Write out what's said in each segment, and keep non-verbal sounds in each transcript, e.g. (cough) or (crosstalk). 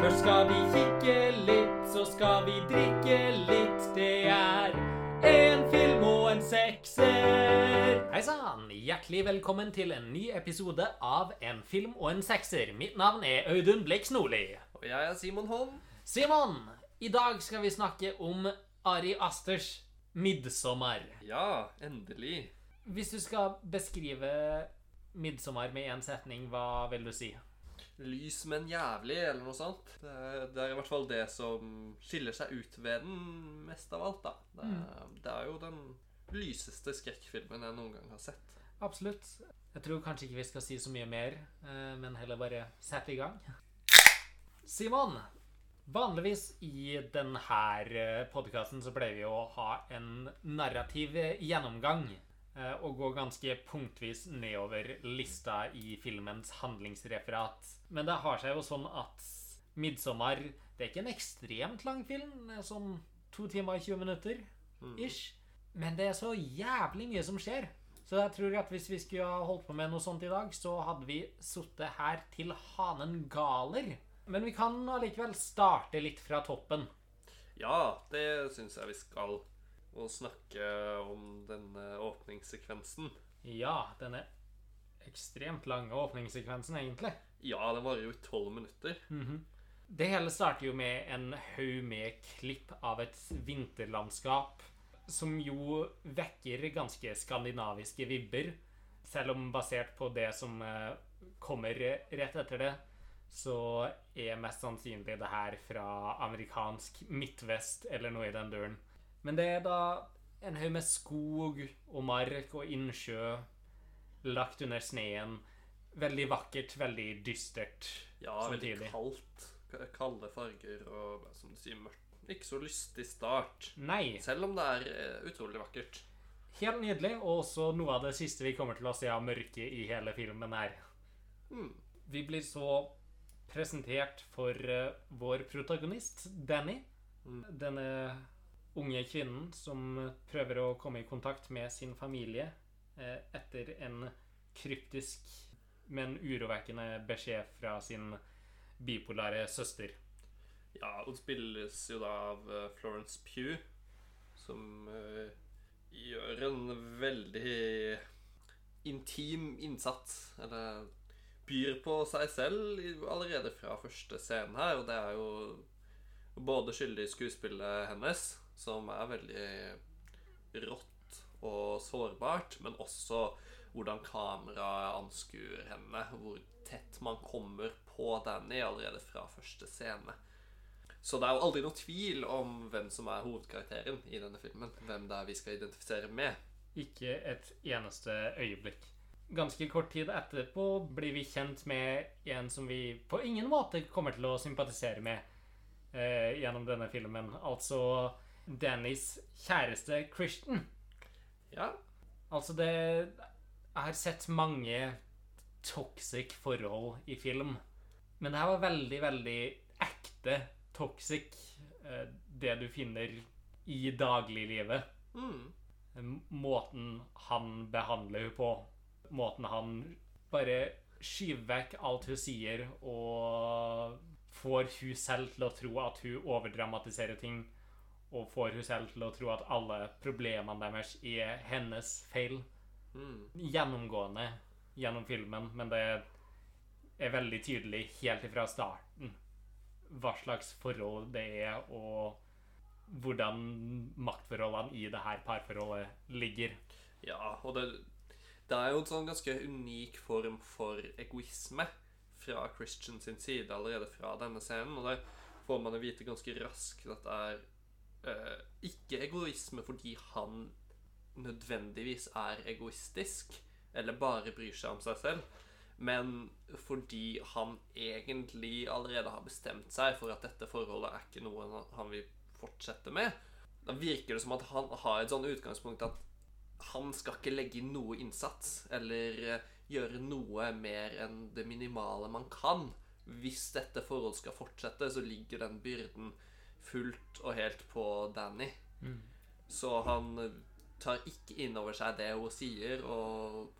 Først skal vi kikke litt, så skal vi drikke litt. Det er en film og en sekser. Hei sann! Hjertelig velkommen til en ny episode av En film og en sekser. Mitt navn er Audun Blix Nordli. Og jeg er Simon Holm. Simon, i dag skal vi snakke om Ari Asters 'Midsommer'. Ja, endelig. Hvis du skal beskrive 'Midsommer' med én setning, hva vil du si? Lys, men jævlig, eller noe sånt. Det det er i hvert fall det som skiller seg ut ved den mest av alt, da. Det er, det er jo den lyseste skrekkfilmen jeg noen gang har sett. Absolutt. Jeg tror kanskje ikke vi skal si så mye mer, eh, men heller bare sette i gang. Simon, vanligvis i denne podkasten så pleier vi å ha en narrativ gjennomgang eh, og går ganske punktvis nedover lista i filmens handlingsreferat. Men det har seg jo sånn at 'Midtsommer' det er ikke en ekstremt lang film, det er sånn to timer og 20 minutter ish. Men det er så jævlig mye som skjer. Så jeg tror at hvis vi skulle ha holdt på med noe sånt i dag, så hadde vi sittet her til hanen galer. Men vi kan allikevel starte litt fra toppen. Ja, det syns jeg vi skal. Og snakke om denne åpningssekvensen. Ja, denne ekstremt lange åpningssekvensen, egentlig. Ja, den varer jo i tolv minutter. Det hele starter jo med en haug med klipp av et vinterlandskap som jo vekker ganske skandinaviske vibber. Selv om basert på det som eh, kommer rett etter det, så er mest sannsynlig det her fra amerikansk midtvest eller noe i den døren. Men det er da en haug med skog og mark og innsjø lagt under sneen. Veldig vakkert, veldig dystert Ja, veldig kaldt. Kalde farger og som du sier, mørkt. Ikke så lystig start. Nei. Selv om det er eh, utrolig vakkert. Helt nydelig, og også noe av det siste vi kommer til å se av mørket i hele filmen her. Mm. Vi blir så presentert for eh, vår protagonist, Danny. Mm. Denne unge kvinnen som prøver å komme i kontakt med sin familie eh, etter en kryptisk, men urovekkende beskjed fra sin bipolare søster. Ja, hun spilles jo da av eh, Florence Pugh, som eh, gjør en veldig intim innsats. Eller byr på seg selv allerede fra første scenen her. Og det er jo både skyldig skuespillet hennes, som er veldig rått og sårbart, men også hvordan kameraet anskuer henne. Hvor tett man kommer på Danny allerede fra første scene. Så det er jo aldri noe tvil om hvem som er hovedkarakteren i denne filmen. Hvem det er vi skal identifisere med. Ikke et eneste øyeblikk. Ganske kort tid etterpå blir vi kjent med en som vi på ingen måte kommer til å sympatisere med eh, gjennom denne filmen. Altså Dannys kjæreste Christian. Ja, Altså det Jeg har sett mange toxic forhold i film. Men det her var veldig, veldig ekte toxic. eh, Det du finner i dagliglivet. mm. måten han behandler henne på. Måten han bare skyver vekk alt hun sier, og får hun selv til å tro at hun overdramatiserer ting. Og får hun selv til å tro at alle problemene deres er hennes feil. Mm. Gjennomgående gjennom filmen, men det er veldig tydelig helt ifra starten hva slags forhold det er, og hvordan maktforholdene i det her parforholdet ligger. Ja, og det, det er jo en sånn ganske unik form for egoisme fra Christian sin side allerede fra denne scenen. Og der får man jo vite ganske raskt at det er eh, ikke egoisme fordi han nødvendigvis er egoistisk eller bare bryr seg om seg selv, men fordi han egentlig allerede har bestemt seg for at dette forholdet er ikke noe han- han vil fortsette med. Da virker det som at han har et sånn utgangspunkt at han skal ikke legge inn noe innsats eller eh, gjøre noe mer enn det minimale man kan. Hvis dette forholdet skal fortsette, så ligger den byrden fullt og helt på Danny. Så han tar ikke inn over seg det hun sier, og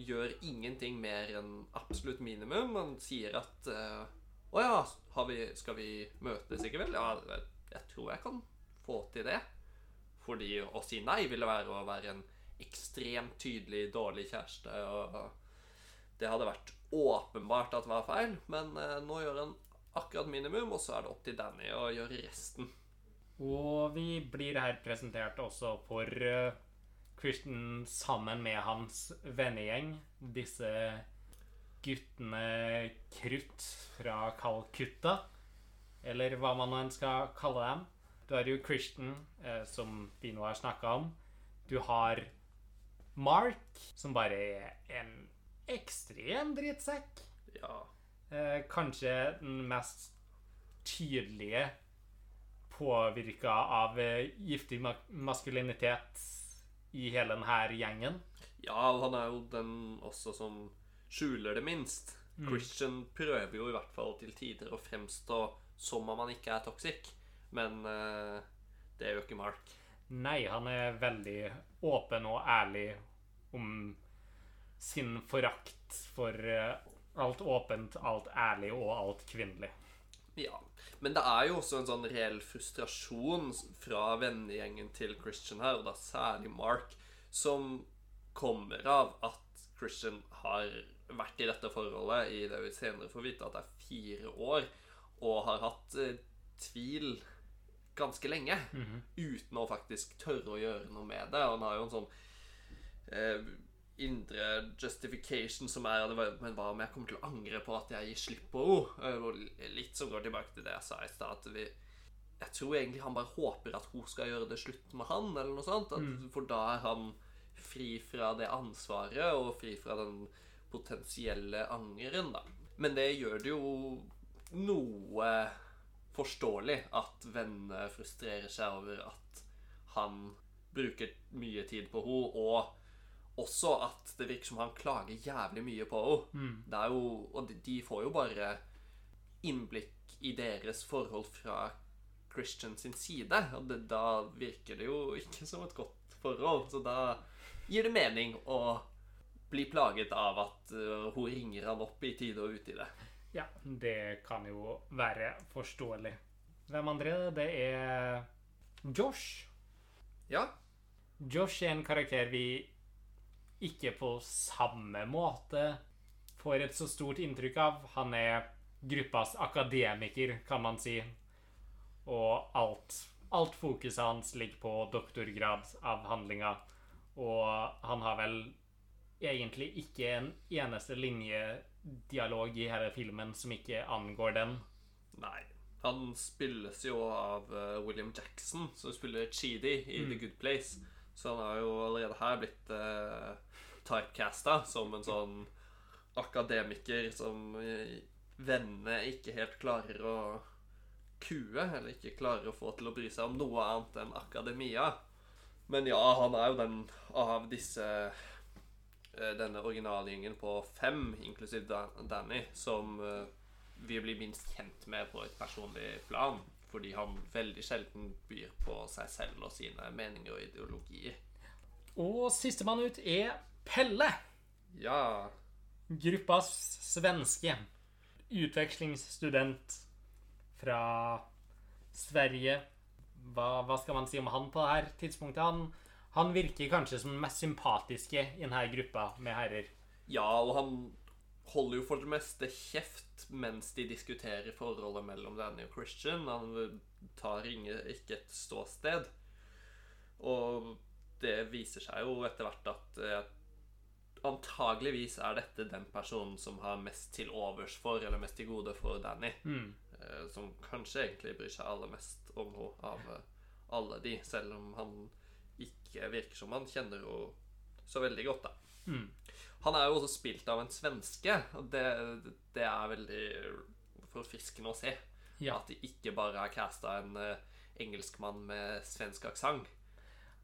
gjør ingenting mer enn absolutt minimum. Han sier at eh, Å ja, har vi, skal vi møtes i kveld? Ja, jeg, jeg tror jeg kan få til det. Fordi å si nei ville være å være en ekstremt tydelig dårlig kjæreste. Og det hadde vært åpenbart at det var feil, men eh, nå gjør han akkurat minimum, og så er det opp til Danny å gjøre resten. Og vi blir her presentert også for eh, Christian sammen med hans vennegjeng. Disse guttene krutt fra Calcutta, eller hva man enn skal kalle dem. Du har jo Christian, eh, som vi nå har snakka om. Du har Mark, som bare er en ekstrem drittsekk. Ja. Eh, kanskje den mest tydelige påvirka av eh, giftig maskulinitet i hele denne gjengen. ja, han er jo den også som skjuler det minst. Christian prøver jo i hvert fall til tider å fremstå som om han ikke er toxic, men eh, det er jo ikke Mark. Nei, han er veldig åpen og ærlig om sin forakt for eh, alt åpent, alt ærlig og alt kvinnelig. Ja, men det er jo også en sånn reell frustrasjon fra vennegjengen til Christian her, og da særlig Mark, som kommer av at Christian har vært i dette forholdet i det vi senere får vite at det er fire år, og har hatt eh, tvil ganske lenge, uten å faktisk tørre å gjøre noe med det. Og han har jo en sånn eh, indre justification som er det var- Men hva om jeg kommer til å angre på at jeg gir slipp på henne? Litt som går tilbake til det jeg sa i stad. At vi Jeg tror egentlig han bare håper at hun skal gjøre det slutt med han, eller noe sånt. At, For da er han fri fra det ansvaret, og fri fra den potensielle angeren, da. Men det gjør det jo noe forståelig at vennene frustrerer seg over at han bruker mye tid på henne, og også at det virker som han klager jævlig mye på henne. Det er jo, og de- de får jo bare innblikk i deres forhold fra Christian sin side, og det, da virker det jo ikke som et godt forhold. Så da gir det mening å bli plaget av at uh, hun ringer han opp i tide og utide. Ja, det kan jo være forståelig. Hvem andre? Det er Josh. Ja, Josh er en karakter vi ikke på samme måte får et så stort inntrykk av. Han er gruppas akademiker, kan man si. Og alt, alt fokuset hans ligger på doktorgradsavhandlinga. Og han har vel egentlig ikke en eneste linjedialog i hele filmen som ikke angår den. Nei. Han spilles jo av eh, William Jackson, som spiller Cheedy i The Good Place. Så han har jo allerede her blitt uh, typecasta som en sånn akademiker som uh, vennene ikke helt klarer å kue, eller ikke klarer å få til å bry seg om noe annet enn akademia. Men ja, han er jo den av disse eh, denne originalgjengen på fem, inklusiv Danny, som eh, vi blir minst kjent med på et personlig plan. Fordi han veldig sjelden byr på seg selv og sine meninger og ideologier. Og sistemann ut er Pelle. Ja, Gruppas svenske utvekslingsstudent fra Sverige. Hva, hva skal man si om han på dette tidspunktet? Han, han virker kanskje som den mest sympatiske i denne gruppa med herrer. ja, og han holder jo for det meste kjeft mens de diskuterer forholdet mellom Danny og Christian. Han tar ikke et ståsted. Og det viser seg jo etter hvert at eh, antageligvis er dette den personen som har mest til overs for, eller mest til gode for Danny. Mm. Eh, som kanskje egentlig bryr seg aller mest om henne av eh, alle de, selv om han ikke virker som han kjenner henne så veldig godt, da. Mm. Han er jo også spilt av en svenske, og det, det er veldig forfriskende å se. Ja. At de ikke bare har casta en eh, engelskmann med svensk aksent.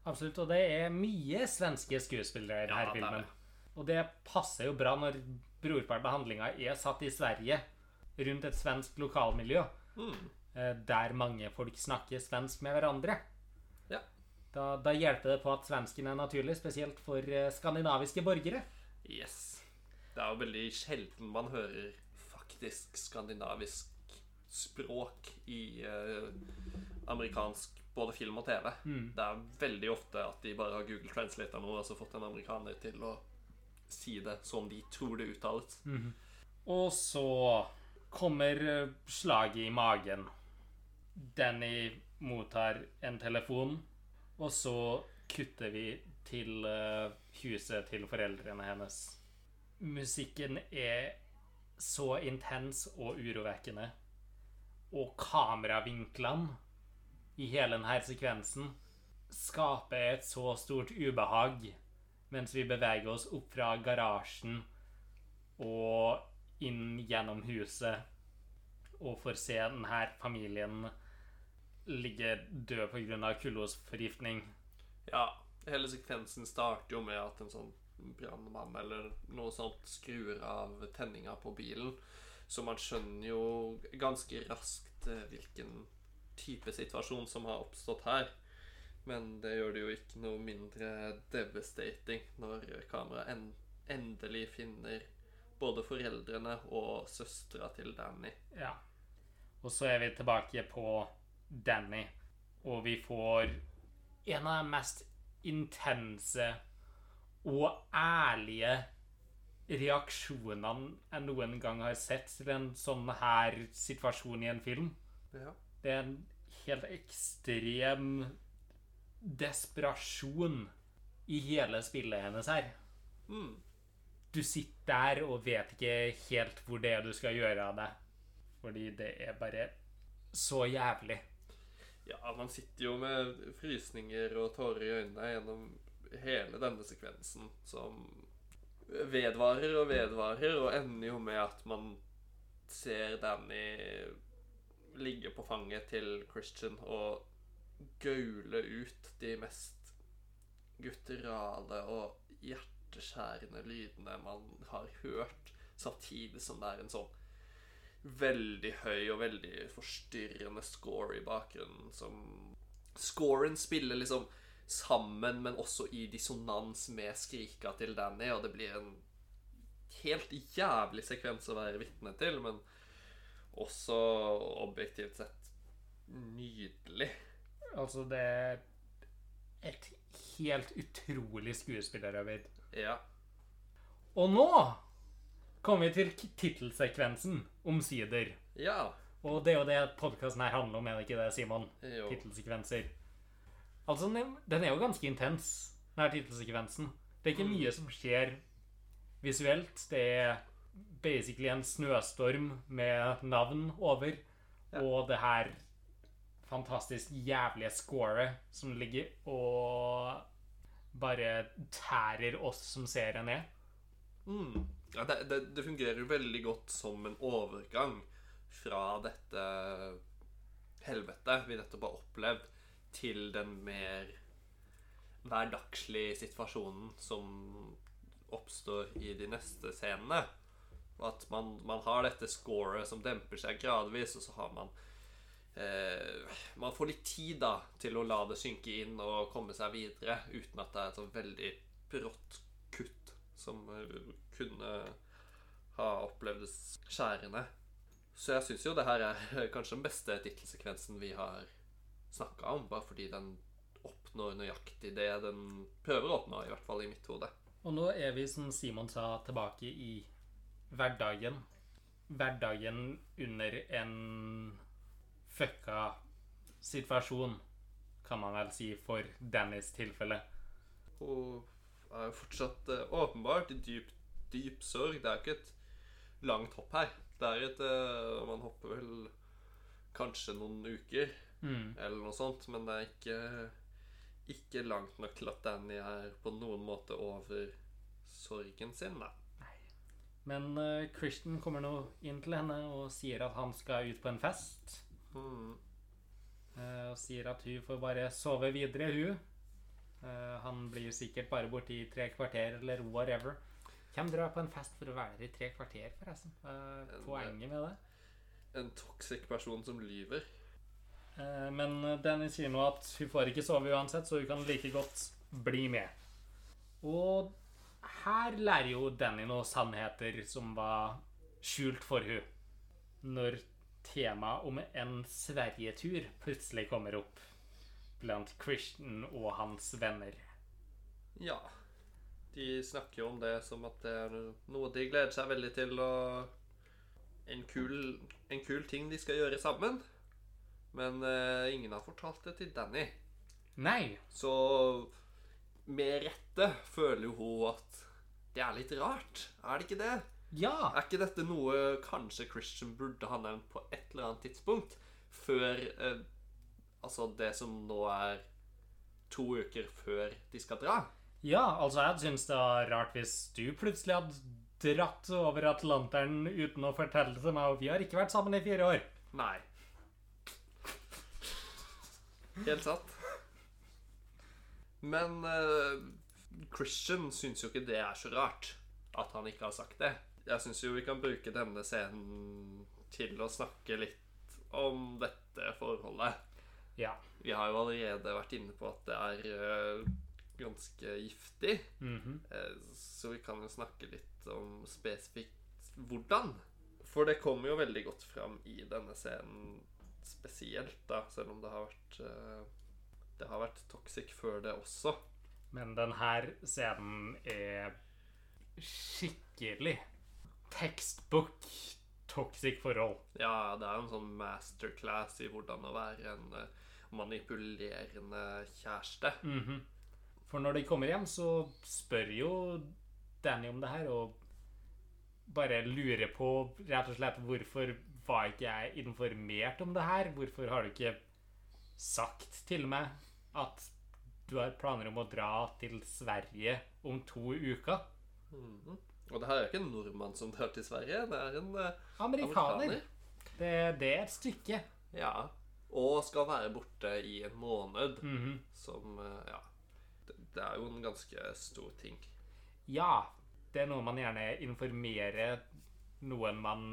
Absolutt. Og det er mye svenske skuespillere i denne Ja, filmen. det. Og det passer jo bra når brorparten av handlinga er satt i Sverige, rundt et svensk lokalmiljø, Mm. eh, der mange folk snakker svensk med hverandre. Da, da hjelper det på at svensken er naturlig, spesielt for eh, skandinaviske borgere. Yes. Det er jo veldig sjelden man hører faktisk skandinavisk språk i eh, amerikansk både film og TV. Mm. Det er veldig ofte at de bare har Google Translator nå, og så fått en amerikaner til å si det som de tror det uttales. Og så kommer eh, slaget i magen. Danny mottar en telefon, og så kutter vi til eh, huset til foreldrene hennes. Musikken er så intens og urovekkende. Og kameravinklene i hele denne sekvensen skaper et så stort ubehag mens vi beveger oss opp fra garasjen og inn gjennom huset og får se denne familien ligge død pga. kullosforgiftning. Ja, hele sekvensen starter jo med at en sånn brannmann eller noe sånt skrur av tenninga på bilen. Så man skjønner jo ganske raskt eh, hvilken type situasjon som har oppstått her. Men det gjør det jo ikke noe mindre devastating når kameraet en endelig finner både foreldrene og søstera til Danny. Ja. Og så er vi tilbake på Danny, og vi får en av de mest intense og ærlige reaksjonene jeg noen gang har sett til en sånn her situasjon i en film. Ja. Det er en helt ekstrem desperasjon i hele spillet hennes her. Mm. Du sitter der og vet ikke helt hvor det er du skal gjøre av deg. Fordi det er bare så jævlig. Ja, man sitter jo med frysninger og tårer i øynene gjennom hele denne sekvensen, som vedvarer og vedvarer, og ender jo med at man ser Danny ligge på fanget til Christian og gaule ut de mest gutterale og hjerteskjærende lydene man har hørt, samtidig som det er en sånn veldig høy og veldig forstyrrende score i bakgrunnen som Scoren spiller liksom sammen, men også i dissonans med skrika til Danny, og det blir en helt jævlig sekvens å være vitne til, men også objektivt sett nydelig. Altså, det er et helt utrolig skuespillerarbeid. Ja. Og nå kommer vi til tittelsekvensen, omsider. Ja. Og det er jo det podkasten her handler om, er det ikke det, Simon? Tittelsekvenser. Altså, den er- er jo ganske intens, den her tittelsekvensen. Det er ikke mye som skjer visuelt. Det er basically en snøstorm med navn over, Ja. og det her fantastisk jævlige scoret som ligger og bare tærer oss som seere ned. Mm. Ja det, det, det fungerer jo veldig godt som en overgang fra dette helvete vi nettopp har opplevd, til den mer hverdagslige situasjonen som oppstår i de neste scenene. At man, man har dette scoret som demper seg gradvis, og så har man eh, Man får litt tid da til å la det synke inn og komme seg videre, uten at det er et så veldig brått kutt som eh, kunne ha opplevdes skjærende. Så jeg syns jo det her er (laughs) kanskje den beste tittelsekvensen vi har snakka om, bare fordi den oppnår nøyaktig det den prøver å oppnå, i hvert fall i mitt hode. Og nå er vi, som Simon sa, tilbake i hverdagen. Hverdagen under en fucka situasjon, kan man vel si, for Dannys tilfelle. Og er jo fortsatt eh, åpenbart i dyp, dyp sorg. Det er ikke et langt hopp her. Det er et eh, Man hopper vel kanskje noen uker Mm. eller noe sånt, men det er ikke ikke langt nok til at Danny er på noen måte over sorgen sin, da. Men uh, Christian kommer nå inn til henne og sier at han skal ut på en fest. Mm. Uh, og sier at hun får bare sove videre, hun. Eh, han blir sikkert bare borte i tre kvarter eller whatever. Hvem drar på en fest for å være i tre kvarter, forresten? Uh, poenget med det? En toxic person som lyver. Uh, Men Danny sier nå at hun får ikke sove uansett, så hun kan like godt bli med. Og her lærer jo Danny noen sannheter som var skjult for hun Når temaet om en Sverigetur plutselig kommer opp blant Christian og hans venner. Ja. De snakker jo om det som at det er noe de gleder seg veldig til, og en kul, en kul ting de skal gjøre sammen. Men eh, ingen har fortalt det til Danny. Nei, Så med rette føler jo hun at det er litt rart. Er det ikke det? ja! Er ikke dette noe kanskje Christian burde ha nevnt på et eller annet tidspunkt? Før eh, Altså det som nå er to uker før de skal dra? Ja, altså jeg syns det var rart hvis du plutselig hadde dratt over Atlanteren uten å fortelle til meg, og vi har ikke vært sammen i fire år. Nei. Helt sant. Men uh, Christian syns jo ikke det er så rart at han ikke har sagt det. Jeg syns jo vi kan bruke denne scenen til å snakke litt om dette forholdet. Ja. Vi har jo allerede vært inne på at det er eh, ganske giftig. Mm -hmm. Så vi kan jo snakke litt om spesifikt hvordan. For det kommer jo veldig godt fram i denne scenen spesielt, da, selv om det har vært eh, Det har vært toxic før det også. Men denne scenen er skikkelig tekstbok toxic forhold. Ja, det er en sånn masterclass i hvordan å være en manipulerende kjæreste. Mhm. For når de kommer hjem, så spør jo Danny om det her, og bare lurer på rett og slett hvorfor var ikke jeg informert om det her? Hvorfor har du ikke sagt til meg at du har planer om å dra til Sverige om to uker? Mhm. Og det her er ikke en nordmann som drar til Sverige, det er en eh, Amerikaner. Det, det er et stykke. Ja. Og skal være borte i en måned. Mhm. Som eh, Ja. Det, er jo en ganske stor ting. Ja, det er noe man gjerne informerer noen man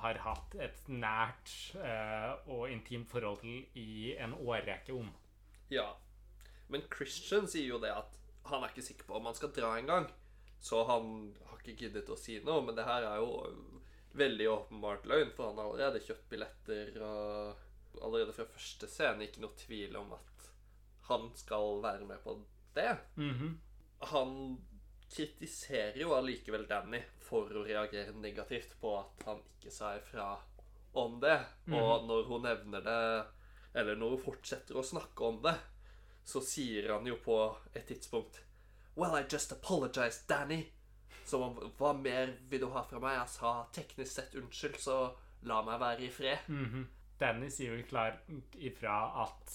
har hatt et nært eh, og intimt forhold til i en årrekke om. Ja. Men Christian sier jo det at han er ikke sikker på om han skal dra engang. Så han har ikke giddet å si noe. Men det her er jo veldig åpenbart løgn, for han har allerede kjøpt billetter. Og allerede fra første scene ikke noe tvil om at han skal være med på det. Mhm. Han kritiserer jo allikevel Danny for å reagere negativt på at han ikke sa ifra om det. Og når hun nevner det, eller når hun fortsetter å snakke om det, så sier han jo på et tidspunkt Well, I just apologized, Danny. Som om Hva mer vil du ha fra meg? Jeg sa teknisk sett unnskyld, så la meg være i fred. Mhm. Danny sier jo klart ifra at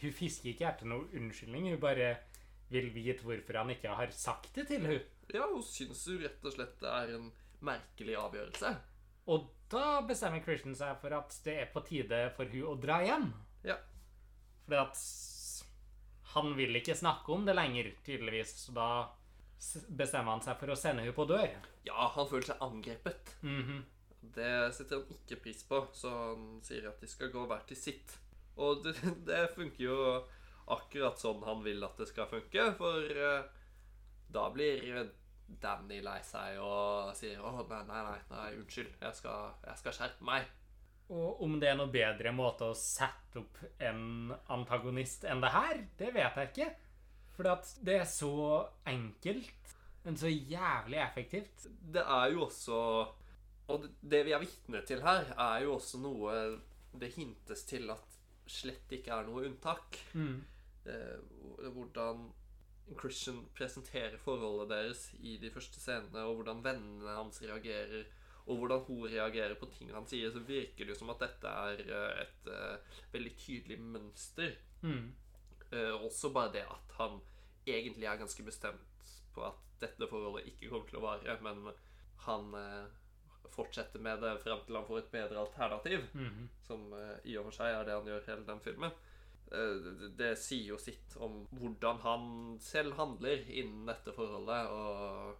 hun fisker ikke etter noen unnskyldning. Hun bare vil vite hvorfor han ikke har sagt det til hun. Ja, hun syns jo rett og slett det er en merkelig avgjørelse. Og da bestemmer Christian seg for at det er på tide for hun å dra hjem. Ja. Fordi at han vil ikke snakke om det lenger, tydeligvis. Så da bestemmer han seg for å sende henne på dør. Ja, han føler seg angrepet. Mhm. Det setter han ikke pris på, så han sier at de skal gå hver til sitt. Og det, (laughs) det funker jo akkurat sånn han vil at det skal funke, for eh, da blir Danny lei seg og sier 'Å, nei, nei, nei, nei unnskyld. Jeg skal, jeg skal skjerpe meg'. Og om det er noe bedre måte å sette opp en antagonist enn det her, det vet jeg ikke. For at det er så enkelt, men så jævlig effektivt. Det er jo også Og det- det vi er vitne til her, er jo også noe det hintes til at slett ikke er noe unntak. Mm. eh, hvordan Christian presenterer forholdet deres i de første scenene, og hvordan vennene hans reagerer, og hvordan hun reagerer på ting han sier, så virker det jo som at dette er eh, et eh, veldig tydelig mønster. Mm. Uh, også bare det at han egentlig er ganske bestemt på at dette forholdet ikke kommer til å vare, men han eh, fortsetter med det frem til han får et bedre alternativ Mhm. som eh, i og for seg er det han gjør hele den filmen. Eh, det, det sier jo sitt om hvordan han selv handler innen dette forholdet, og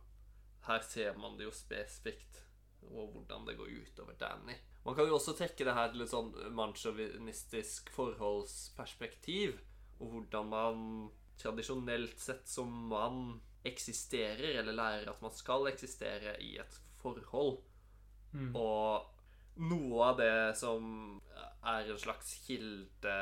her ser man det jo spesifikt, og hvordan det går utover Danny. Man kan jo også trekke det her til et sånn mannsjåvinistisk forholdsperspektiv, og hvordan man tradisjonelt sett som man eksisterer, eller lærer at man skal eksistere i et forhold. Mm. Og noe av det som er en slags kilde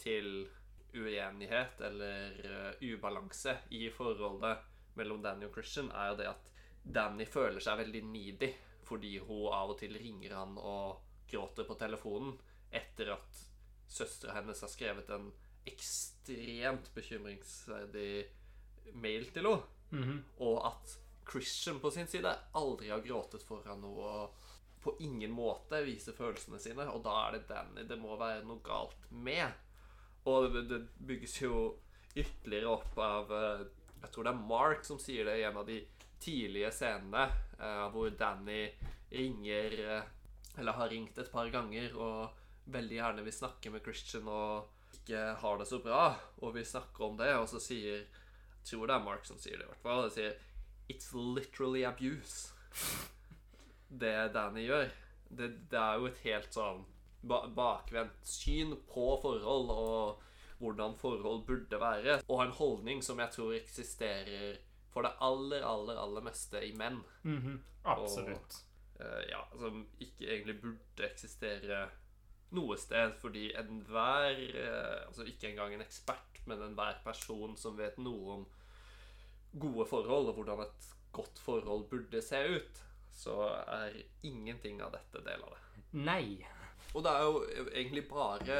til uenighet eller uh, ubalanse i forholdet mellom Danny og Christian, er jo det at Danny føler seg veldig needy fordi hun av og til ringer han og gråter på telefonen etter at søstera hennes har skrevet en ekstremt bekymringsverdig mail til henne. Mhm. Og at Christian på sin side aldri har gråtet foran noe og på ingen måte viser følelsene sine. Og da er det Danny det må være noe galt med. Og det, det bygges jo ytterligere opp av eh, Jeg tror det er Mark som sier det i en av de tidlige scenene, eh, hvor Danny ringer eh, Eller har ringt et par ganger og veldig gjerne vil snakke med Christian og ikke har det så bra, og vi snakker om det, og så sier Jeg tror det er Mark som sier det, i hvert fall. Det sier It's literally abuse. Det Danny gjør. Det, det er jo et helt sånn ba bakvendt syn på forhold og hvordan forhold burde være. Og en holdning som jeg tror eksisterer for det aller, aller, aller meste i menn. Mhm. Absolutt. Eh, ja, som ikke egentlig burde eksistere noe sted, fordi enhver eh, Altså ikke engang en ekspert, men enhver person som vet noe om gode forhold, og hvordan et godt forhold burde se ut, så er ingenting av dette del av det. Nei. Og det er jo egentlig bare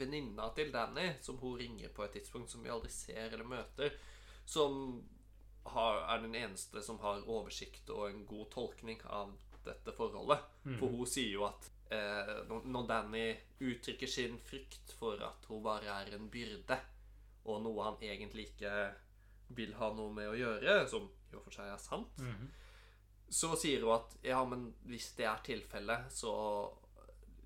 venninna til Danny, som hun ringer på et tidspunkt som vi aldri ser eller møter, som har, er den eneste som har oversikt og en god tolkning av dette forholdet. For hun sier jo at eh, når- Danny uttrykker sin frykt for at hun bare er en byrde, og noe han egentlig ikke vil ha noe med å gjøre, som i og for seg er sant, Mhm. så sier hun at ja, men hvis det er tilfellet, så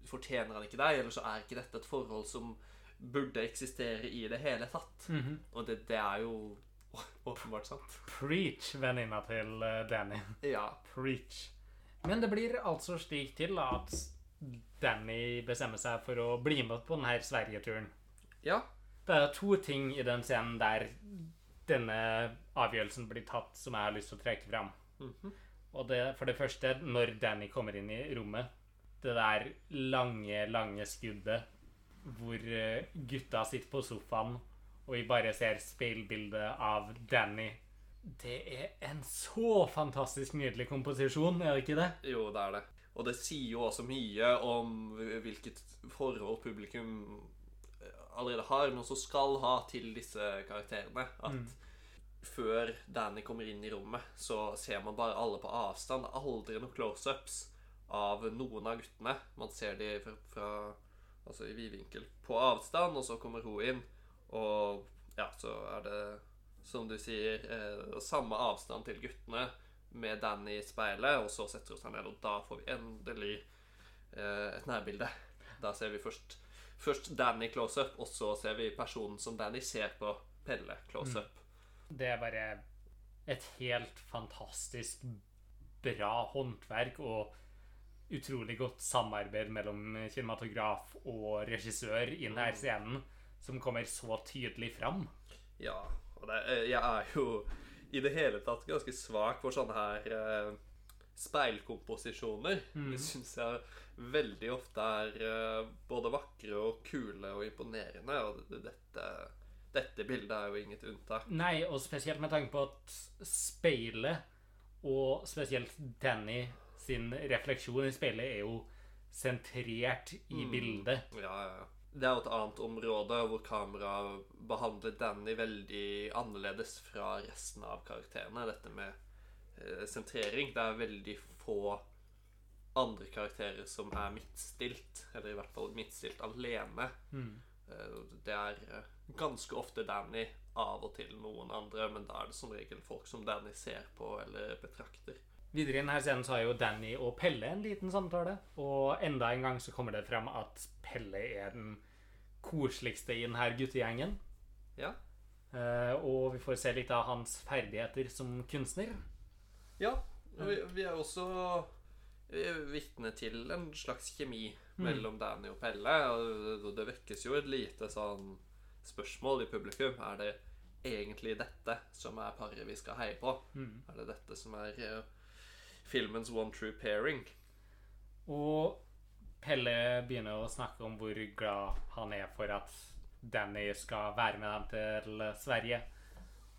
fortjener han ikke deg, eller så er ikke dette et forhold som burde eksistere i det hele tatt. Mhm. Og det, det er jo (laughs) åpenbart sant. Preach, venninna til eh, Danny. Ja. Preach. Men det blir altså slik til at Danny bestemmer seg for å bli med på denne Sverige-turen. Ja. Det er to ting i den scenen der denne avgjørelsen blir tatt, som jeg har lyst til å trekke fram. Mhm. Og det, for det første, når Danny kommer inn i rommet, det der lange, lange skuddet hvor eh, gutta sitter på sofaen, og vi bare ser speilbildet av Danny. Det er en så fantastisk nydelig komposisjon, er det ikke det? Jo, det er det. Og det sier jo også mye om hvilket forhold publikum allerede har, men også skal ha til disse karakterene. At før Danny kommer inn i rommet, så ser man bare alle på avstand. Aldri noen close-ups av noen av guttene. Man ser de fra, fra altså i vidvinkel på avstand, og så kommer hun inn, og ja, så er det, som du sier, eh, samme avstand til guttene med Danny i speilet, og så setter hun seg ned, og da får vi endelig eh, et nærbilde. Da ser vi først, først Danny close-up, og så ser vi personen som Danny ser på, Pelle close-up. Det er bare et helt fantastisk bra håndverk og utrolig godt samarbeid mellom kinematograf og regissør i denne scenen, som kommer så tydelig fram. Ja, og det, eh, jeg er jo i det hele tatt ganske svak for sånne her eh, speilkomposisjoner. Det syns jeg veldig ofte er eh, både vakre og kule og imponerende, og dette, dette bildet er jo inget unntak. Nei, og spesielt med tanke på at speilet, og spesielt Danny sin refleksjon i speilet, er jo sentrert i bildet. Ja, ja, ja. Det er jo et annet område hvor kameraet behandler Danny veldig annerledes fra resten av karakterene. Dette med eh, sentrering. Det er veldig få andre karakterer som er midtstilt, eller i hvert fall midtstilt alene. Eh, det er eh, ganske ofte Danny, av og til noen andre, men da er det som regel folk som Danny ser på eller betrakter. Videre i denne scenen så har jo Danny og Pelle en liten samtale, og enda en gang så kommer det frem at Pelle er den koseligste i denne guttegjengen. Ja. Uh, og vi får se litt av hans ferdigheter som kunstner. Ja, vi, vi er også vi vitne til en slags kjemi mellom Danny og Pelle. Og det vekkes jo et lite sånn spørsmål i publikum. Er det egentlig dette som er paret vi skal heie på? Er det dette som er eh, filmens one true pairing? Og Pelle begynner å snakke om hvor glad han er for at Danny skal være med dem til Sverige.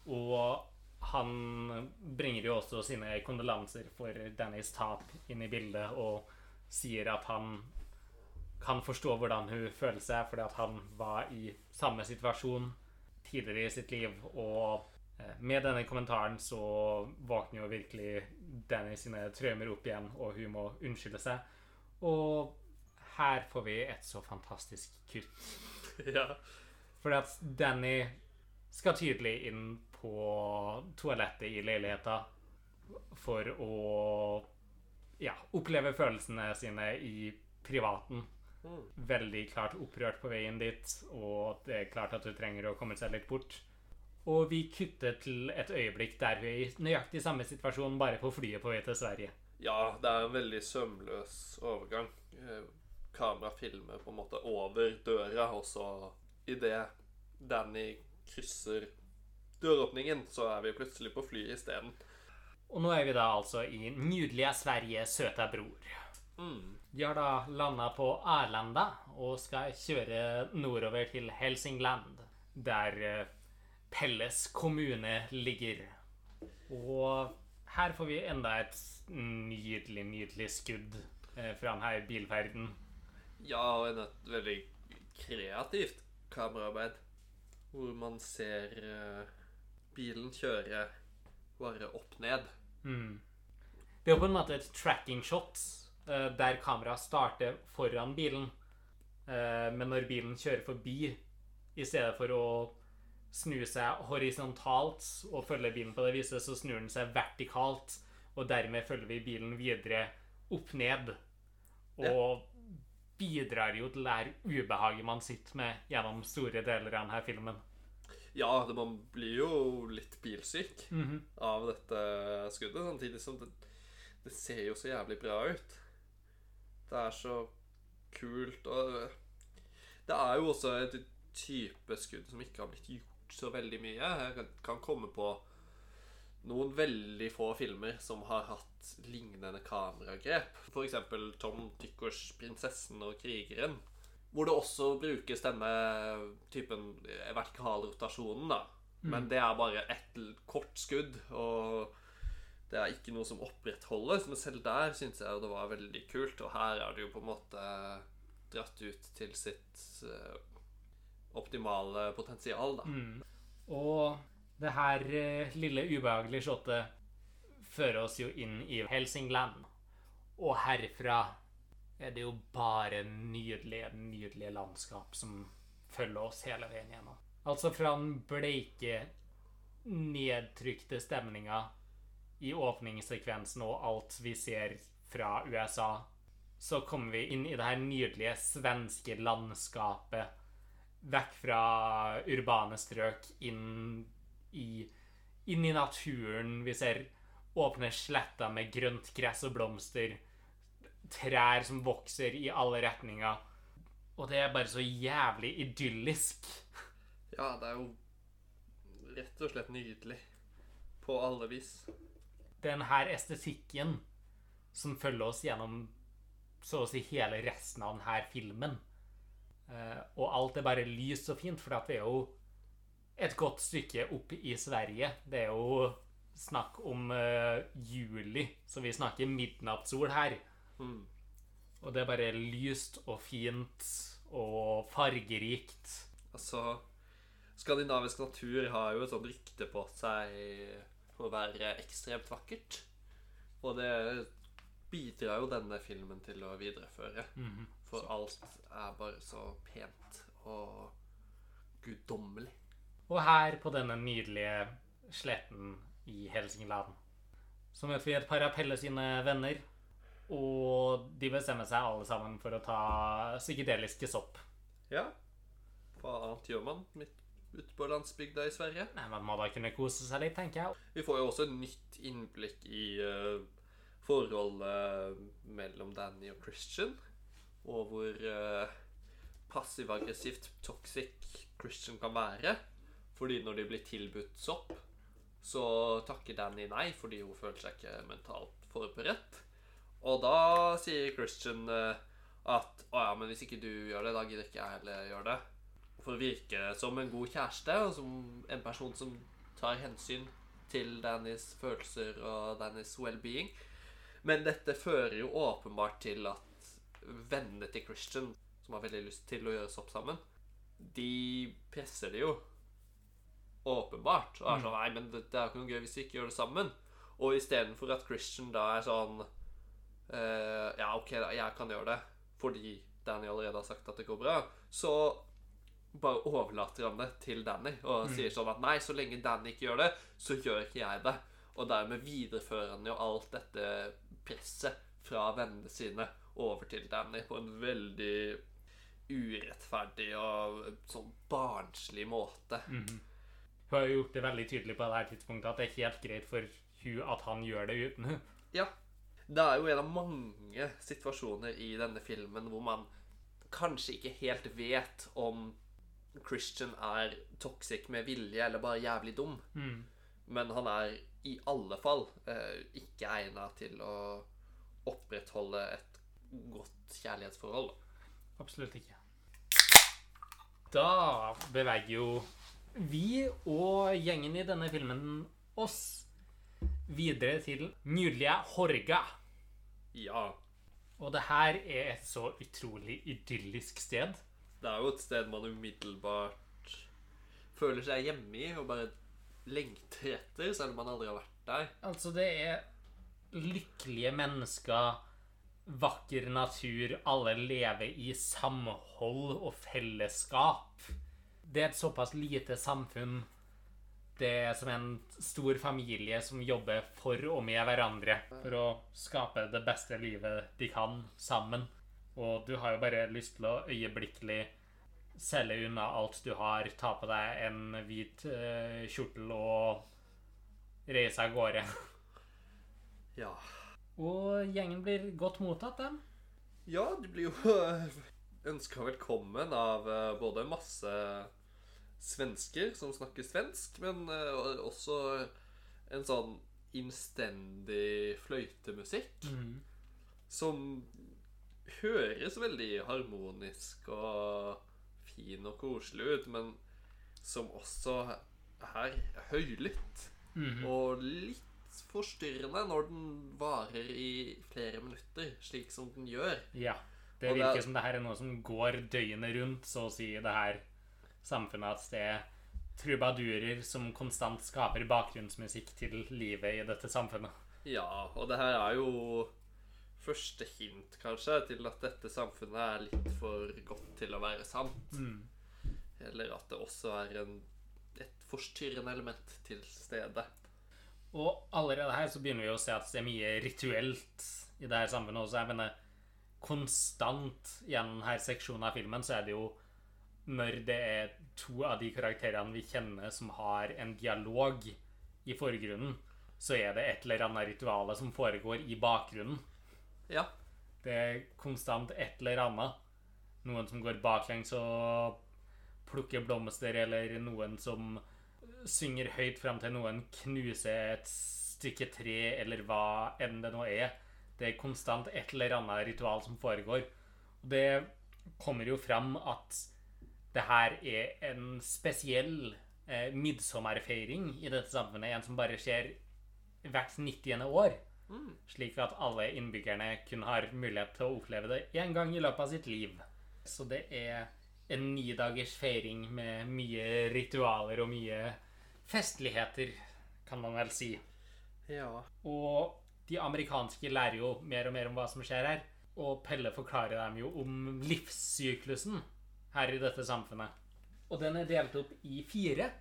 Og han bringer jo også sine kondolanser for Dannys tap inn i bildet og sier at han kan forstå hvordan hun føler seg, fordi at han var i samme situasjon tidligere i sitt liv. Og med denne kommentaren så våkner jo virkelig Danny sine traumer opp igjen, og hun må unnskylde seg. Og her får vi et så fantastisk kutt. (laughs) Ja. Fordi at Danny skal tydelig inn på toalettet i leiligheten for å ja, oppleve følelsene sine i privaten. Mm. Veldig klart opprørt på veien dit, og det er klart at hun trenger å komme seg litt bort. Og vi kutter til et øyeblikk der vi er i nøyaktig samme situasjon, bare på flyet på vei til Sverige. Ja, det er en veldig sømløs overgang. Eh, Kamera filmer på en måte over døra, og så idet Danny krysser døråpningen, så er vi plutselig på flyet isteden. Og nå er vi da altså i nydelige Sverige, søta bror. Mm. De har da landa på Arlanda og skal kjøre nordover til Helsingland, der eh, Pelles kommune ligger. Og her får vi enda et nydelig, nydelig skudd eh, fra denne bilferden. Ja, og en et veldig kreativt kameraarbeid. Hvor man ser eh, bilen kjøre bare opp ned. Mm. Det er jo på en måte et tracking shot eh, der kameraet starter foran bilen. Men når bilen kjører forbi, i stedet for å snu seg horisontalt og følge bilen på det viset, så snur den seg vertikalt, og dermed følger vi bilen videre opp ned. Og bidrar jo til det her ubehaget man sitter med gjennom store deler av denne filmen. Ja, det, man blir jo litt bilsyk Mhm. av dette skuddet, samtidig som det, det ser jo så jævlig bra ut. Det er så kult, og det er jo også et type skudd som ikke har blitt gjort så veldig mye. Jeg kan- komme på noen veldig få filmer som har hatt lignende kameragrep. F.eks. Tom Tykkers 'Prinsessen og krigeren'. Hvor det også brukes denne typen vertikalrotasjonen, da. Men det er bare ett kort skudd, og det er ikke noe som opprettholdes. Men selv der syns jeg det var veldig kult, og her er det jo på en måte dratt ut til sitt eh, optimale potensial, da. Mm. Og det her eh, lille ubehagelige shotet fører oss jo inn i Helsingland. Og herfra er det jo bare nydelige, nydelige landskap som følger oss hele veien gjennom. Altså fra den bleike, nedtrykte stemninga i åpningssekvensen og alt vi ser fra USA, så kommer vi inn i det her nydelige svenske landskapet vekk fra urbane strøk, inn i, inn i naturen. Vi ser åpne sletter med grønt gress og blomster. Trær som vokser i alle retninger. Og det er bare så jævlig idyllisk. Ja, det er jo rett og slett nydelig. På alle vis. Den her estetikken som følger oss gjennom så å si hele resten av denne filmen. Eh, og alt er bare lyst og fint, for at det er jo et godt stykke opp i Sverige. Det er jo snakk om eh, juli, så vi snakker midnattssol her. Mm. Og det er bare lyst og fint og fargerikt. Altså Skandinavisk natur har jo et sånt rykte på seg for å være ekstremt vakkert. Og det bidrar jo denne filmen til å videreføre. Mhm. For alt er bare så pent og guddommelig. Og her på denne nydelige sletten i Helsingland så møter vi et par av Pelle sine venner. Og de bestemmer seg alle sammen for å ta psykedeliske sopp. Ja. Hva annet gjør man midt ute på landsbygda i Sverige? Nei, Man må da kunne kose seg litt, tenker jeg. Vi får jo også nytt innblikk i uh, forholdet mellom Danny og Christian. Og hvor uh, passiv-aggressivt toxic Christian kan være. Fordi når de blir tilbudt sopp, så takker Danny nei fordi hun føler seg ikke mentalt forberedt. Og da sier Christian uh, at å ja, men hvis ikke du gjør det, da gidder ikke jeg heller gjøre det. For å virke som en god kjæreste, og som en person som tar hensyn til Dannys følelser og Dannys well-being. Men dette fører jo åpenbart til at vennene til Christian, som har veldig lyst til å gjøre sopp sammen, de presser det jo. Åpenbart. Og er sånn Nei, men det, det er jo ikke noe gøy hvis vi ikke gjør det sammen. Og istedenfor at Christian da er sånn eh, Ja, OK, da, jeg kan gjøre det fordi Danny allerede har sagt at det går bra, så bare overlater han det til Danny og sier sånn at nei, så lenge Danny ikke gjør det, så gjør ikke jeg det. Og dermed viderefører han jo alt dette presset fra vennene sine over til Danny på en veldig urettferdig og sånn barnslig måte. Hun har jo gjort det veldig tydelig på det her tidspunktet at det er helt greit for hun at han gjør det uten hun. Ja. Det er jo en av mange situasjoner i denne filmen hvor man kanskje ikke helt vet om Christian er toxic med vilje eller bare jævlig dum. Men han er i alle fall eh, ikke egna til å opprettholde et godt kjærlighetsforhold. Absolutt ikke. Da beveger jo vi og gjengen i denne filmen oss videre til nydelige Horga. Ja. Og det her er et så utrolig idyllisk sted. Det er jo et sted man umiddelbart føler seg hjemme i og bare lengter etter, selv om man aldri har vært der. Altså, det er lykkelige mennesker, vakker natur, alle lever i samhold og fellesskap. Det er et såpass lite samfunn. Det er som en stor familie som jobber for og med hverandre for å skape det beste livet de kan sammen. Og du har jo bare lyst til å øyeblikkelig selge unna alt du har, ta på deg en hvit eh, kjortel og reise av gårde. Ja. Og gjengen blir godt mottatt, dem. Ja, de blir jo (laughs) ønska velkommen av eh, både masse svensker som snakker svensk, men eh, også en sånn innstendig fløytemusikk som høres veldig harmonisk og fin og koselig ut, men som også er høylytt og litt forstyrrende når den varer i flere minutter, slik som den gjør. Ja. Det Og det virker er- som det her er noe som går døgnet rundt, så å si, det her samfunnet. At det er trubadurer som konstant skaper bakgrunnsmusikk til livet i dette samfunnet. Ja, og det her er jo første hint, kanskje, til at dette samfunnet er litt for godt til å være sant. Eller at det også er en, et forstyrrende element til stede. Og allerede her så begynner vi å se at det er mye rituelt i det her samfunnet også. Jeg mener, konstant gjennom denne seksjonen av filmen så er det jo når det er to av de karakterene vi kjenner som har en dialog i forgrunnen, så er det et eller annet ritual som foregår i bakgrunnen. Ja. Det er konstant et eller annet. Noen som går baklengs og plukker blomster, eller noen som synger høyt fram til noen knuser et stykke tre, eller hva enn det nå er. Det er konstant et eller annet ritual som foregår. Og det kommer jo fram at det her er en spesiell eh, midtsommerfeiring i dette samfunnet. En som bare skjer hvert 90. år. Slik at alle innbyggerne kun har mulighet til å oppleve det én gang i løpet av sitt liv. Så det er en nidagers feiring med mye ritualer og mye festligheter, kan man vel si. Ja. Og de amerikanske lærer jo mer og mer om hva som skjer her. Og Pelle forklarer dem jo om livssyklusen her i dette samfunnet. Og den er delt opp i fire.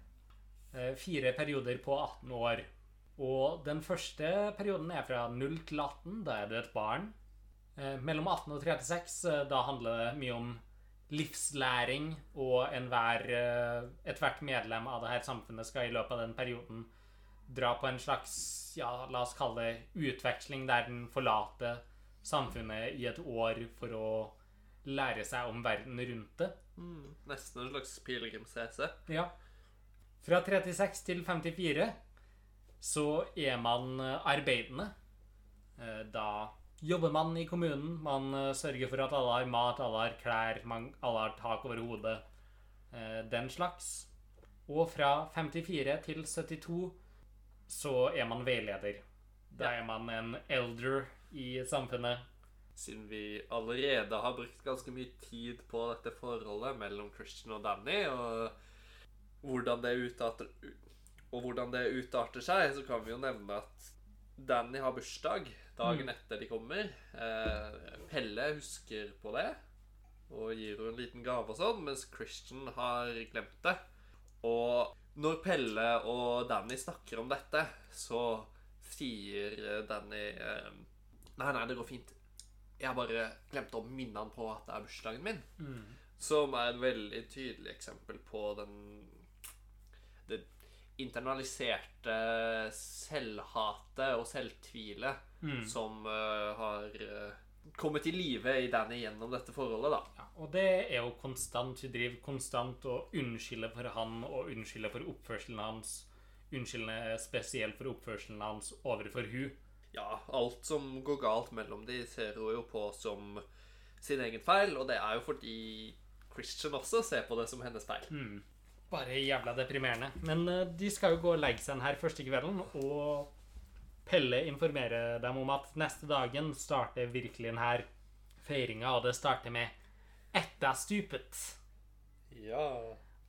Eh, Fire perioder på 18 år. Og den første perioden er fra 0 til 18. Da er du et barn. Eh, Mellom 18 og 36 eh, da handler det mye om livslæring, og enhver, eh, ethvert medlem av dette samfunnet skal i løpet av den perioden dra på en slags, ja, la oss kalle det utveksling, der den forlater samfunnet i et år for å lære seg om verden rundt det. Mm, nesten en slags pilegrimsreise. Ja. Fra 36 til 54 så er man arbeidende. Eh, Da jobber man i kommunen. Man eh, sørger for at alle har mat, alle har klær, alle har tak over hodet. Eh, den slags. Og fra 54 til 72 så er man veileder. Da er man en elder i samfunnet. Siden vi allerede har brukt ganske mye tid på dette forholdet mellom Christian og Danny, og hvordan det utarter, og hvordan det utarter seg, så kan vi jo nevne at Danny har bursdag dagen etter de kommer. Eh, Pelle husker på det og gir henne en liten gave og sånn, mens Christian har glemt det. Og når Pelle og Danny snakker om dette, så sier Danny eh, Nei, nei, det går fint. Jeg bare glemt å minne han på at det er bursdagen min. Som er et veldig tydelig eksempel på den internaliserte selvhatet og selvtvilet som uh, har eh, kommet til live i Danny gjennom dette forholdet, da. Ja, og det er jo konstant. Hun driver konstant og unnskylder for han og unnskylder for oppførselen hans. Unnskylder spesielt for oppførselen hans overfor hun. Ja, alt som går galt mellom de, ser hun jo på som sin egen feil, og det er jo fordi Christian også ser på det som hennes feil. Bare jævla deprimerende. Men eh, de skal jo gå og legge seg den her første kvelden, og Pelle informerer dem om at neste dagen starter virkelig den her feiringa, og det starter med Etta stupet. Ja.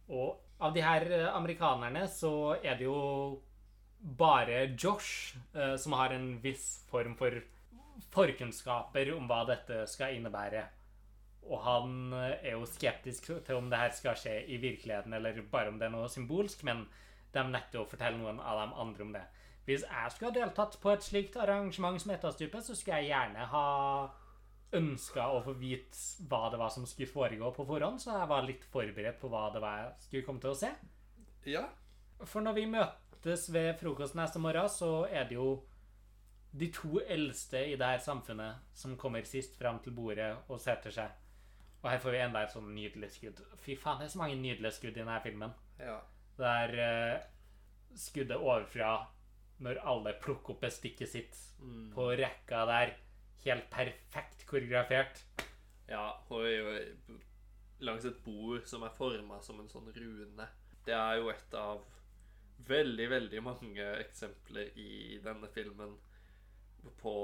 Og av de her eh, amerikanerne så er det jo bare Josh eh, som har en viss form for forkunnskaper om hva dette skal innebære. Og han eh, er jo skeptisk til om det her skal skje i virkeligheten, eller bare om det er noe symbolsk, men de nekter å fortelle noen av de andre om det. Hvis jeg skulle ha deltatt på et slikt arrangement som Etastupet, så skulle jeg gjerne ha ønska å få vite hva det var som skulle foregå på forhånd, så jeg var litt forberedt på hva det var jeg skulle komme til å se. Ja. For når vi møtes ved frokost neste morgen, så er det jo de to eldste i det her samfunnet som kommer sist fram til bordet og setter seg. Og her får vi enda et sånn nydelig skudd. Fy faen, det er så mange nydelige skudd i denne filmen. ja. Det er uh, skuddet overfra når alle plukker opp bestikket sitt på rekka der. Helt perfekt koreografert. Ja, og er jo langs et bord som er forma som en sånn rune. Det er jo et av veldig, veldig mange eksempler i denne filmen på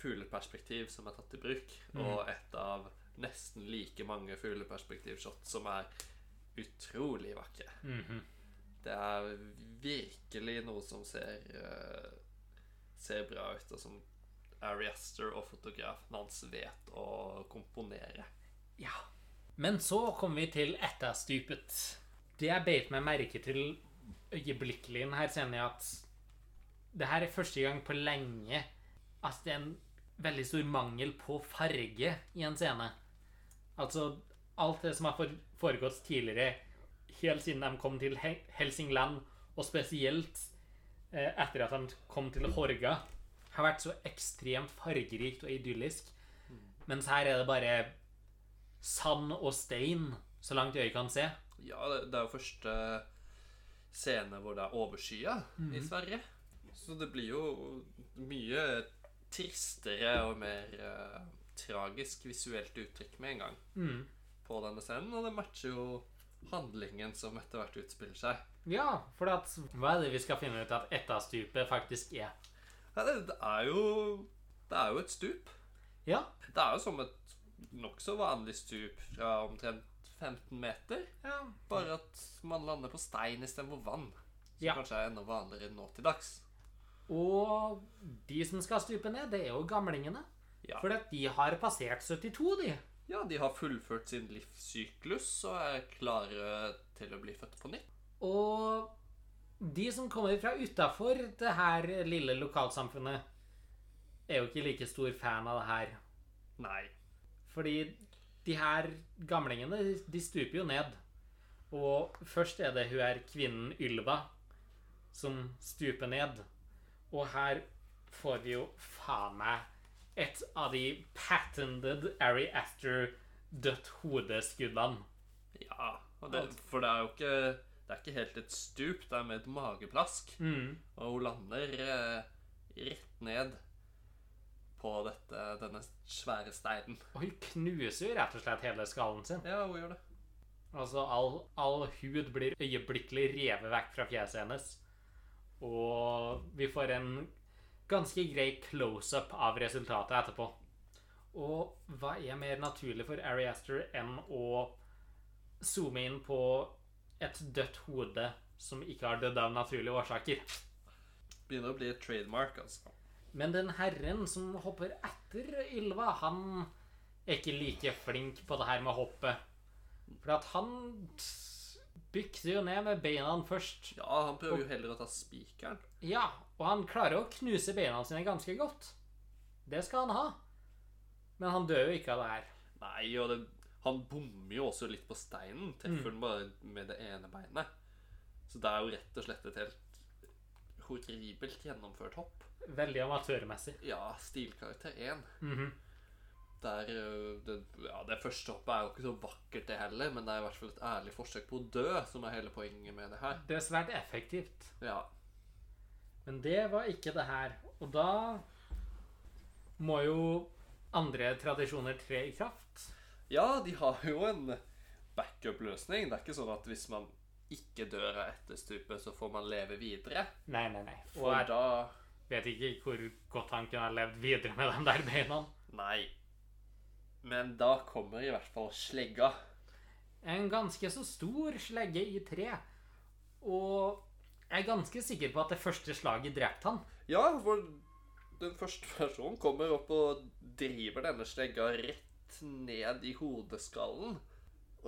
fugleperspektiv som er tatt i bruk, og et av nesten like mange fugleperspektivshot som er utrolig vakre. Mhm. Det er virkelig noe som ser uh, ser bra ut, og som Ari Aster og fotografen hans vet å komponere. Ja. Men så kommer vi til etterstupet. Det jeg beit meg merke til øyeblikkelig her, kjenner er at det her er første gang på lenge at det er en veldig stor mangel på farge i en scene. Altså, alt det som har foregått tidligere, helt siden de kom til Helsingland, og spesielt eh, etter at de kom til Horga, har vært så ekstremt fargerikt og idyllisk. Mens her er det bare sand og stein, så langt øyet kan se. Ja, det, er jo første scene hvor det er overskya i Sverige. Så det blir jo mye tristere og mer uh, tragisk visuelt uttrykk med en gang Mm. på denne scenen, og det matcher jo handlingen som etter hvert utspiller seg. Ja, for at, hva er det vi skal finne ut at etterstupet faktisk er? Ja, det, det er jo Det er jo et stup. Ja, Det er jo som et nokså vanlig stup fra omtrent 15 meter. ja. Bare at man lander på stein istedenfor vann. Som Ja. kanskje er enda vanligere nå til dags. Og de som skal stupe ned, det er jo gamlingene. Ja. For de har passert 72, de. Ja, de har fullført sin livssyklus og er klare til å bli født på nytt. Og de som kommer fra utafor det her lille lokalsamfunnet, er jo ikke like stor fan av det her. Nei. Fordi de her gamlingene, de stuper jo ned. Og først er det hun her kvinnen Ylva som stuper ned. Og her får vi jo faen meg et av de patented Ari Aster dødt hodeskuddene. Ja, det, for det er jo ikke Det er ikke helt et stup, det er med et mageplask. Mm. Og hun lander eh, rett ned på dette, denne svære steinen. Og hun knuser jo rett og slett hele skallen sin. Ja, hun gjør det. Altså, all, all hud blir øyeblikkelig revet vekk fra fjeset hennes. Og vi får en ganske grei close-up av resultatet etterpå. Og hva er mer naturlig for Ari Aster enn å zoome inn på et dødt hode som ikke har dødd av naturlige årsaker? Begynner å bli et trademark, altså. Men den herren som hopper etter Ylva, han er ikke like flink på det her med hoppet. For at han bykser jo ned med beina først. Ja, han prøver jo heller å ta spikeren. Ja, og han klarer å knuse beina sine ganske godt. Det skal han ha. Men han dør jo ikke av det her. Nei, og det, han bommer jo også litt på steinen. Treffer den bare med det ene beinet. Så det er jo rett og slett et helt horribelt gjennomført hopp. Veldig amatørmessig. Ja, stilkarakter 1. Mhm. Der, øh, det, ja, det første hoppet er jo ikke så vakkert, det heller, men det er i hvert fall et ærlig forsøk på å dø, som er hele poenget med det her. Det er svært effektivt. Ja, Men det var ikke det her. Og da må jo andre tradisjoner tre i kraft. ja de har jo en backup-løsning. Det er ikke sånn at hvis man ikke dør av etterstupet, så får man leve videre. Nei, nei, nei. Og For jeg da vet ikke hvor godt han kunne ha levd videre med de der beina. Nei. Men da kommer i hvert fall slegga. En ganske så stor slegge i tre. Og jeg er ganske sikker på at det første slaget drepte han. Ja, for den første personen kommer opp og driver denne slegga rett ned i hodeskallen.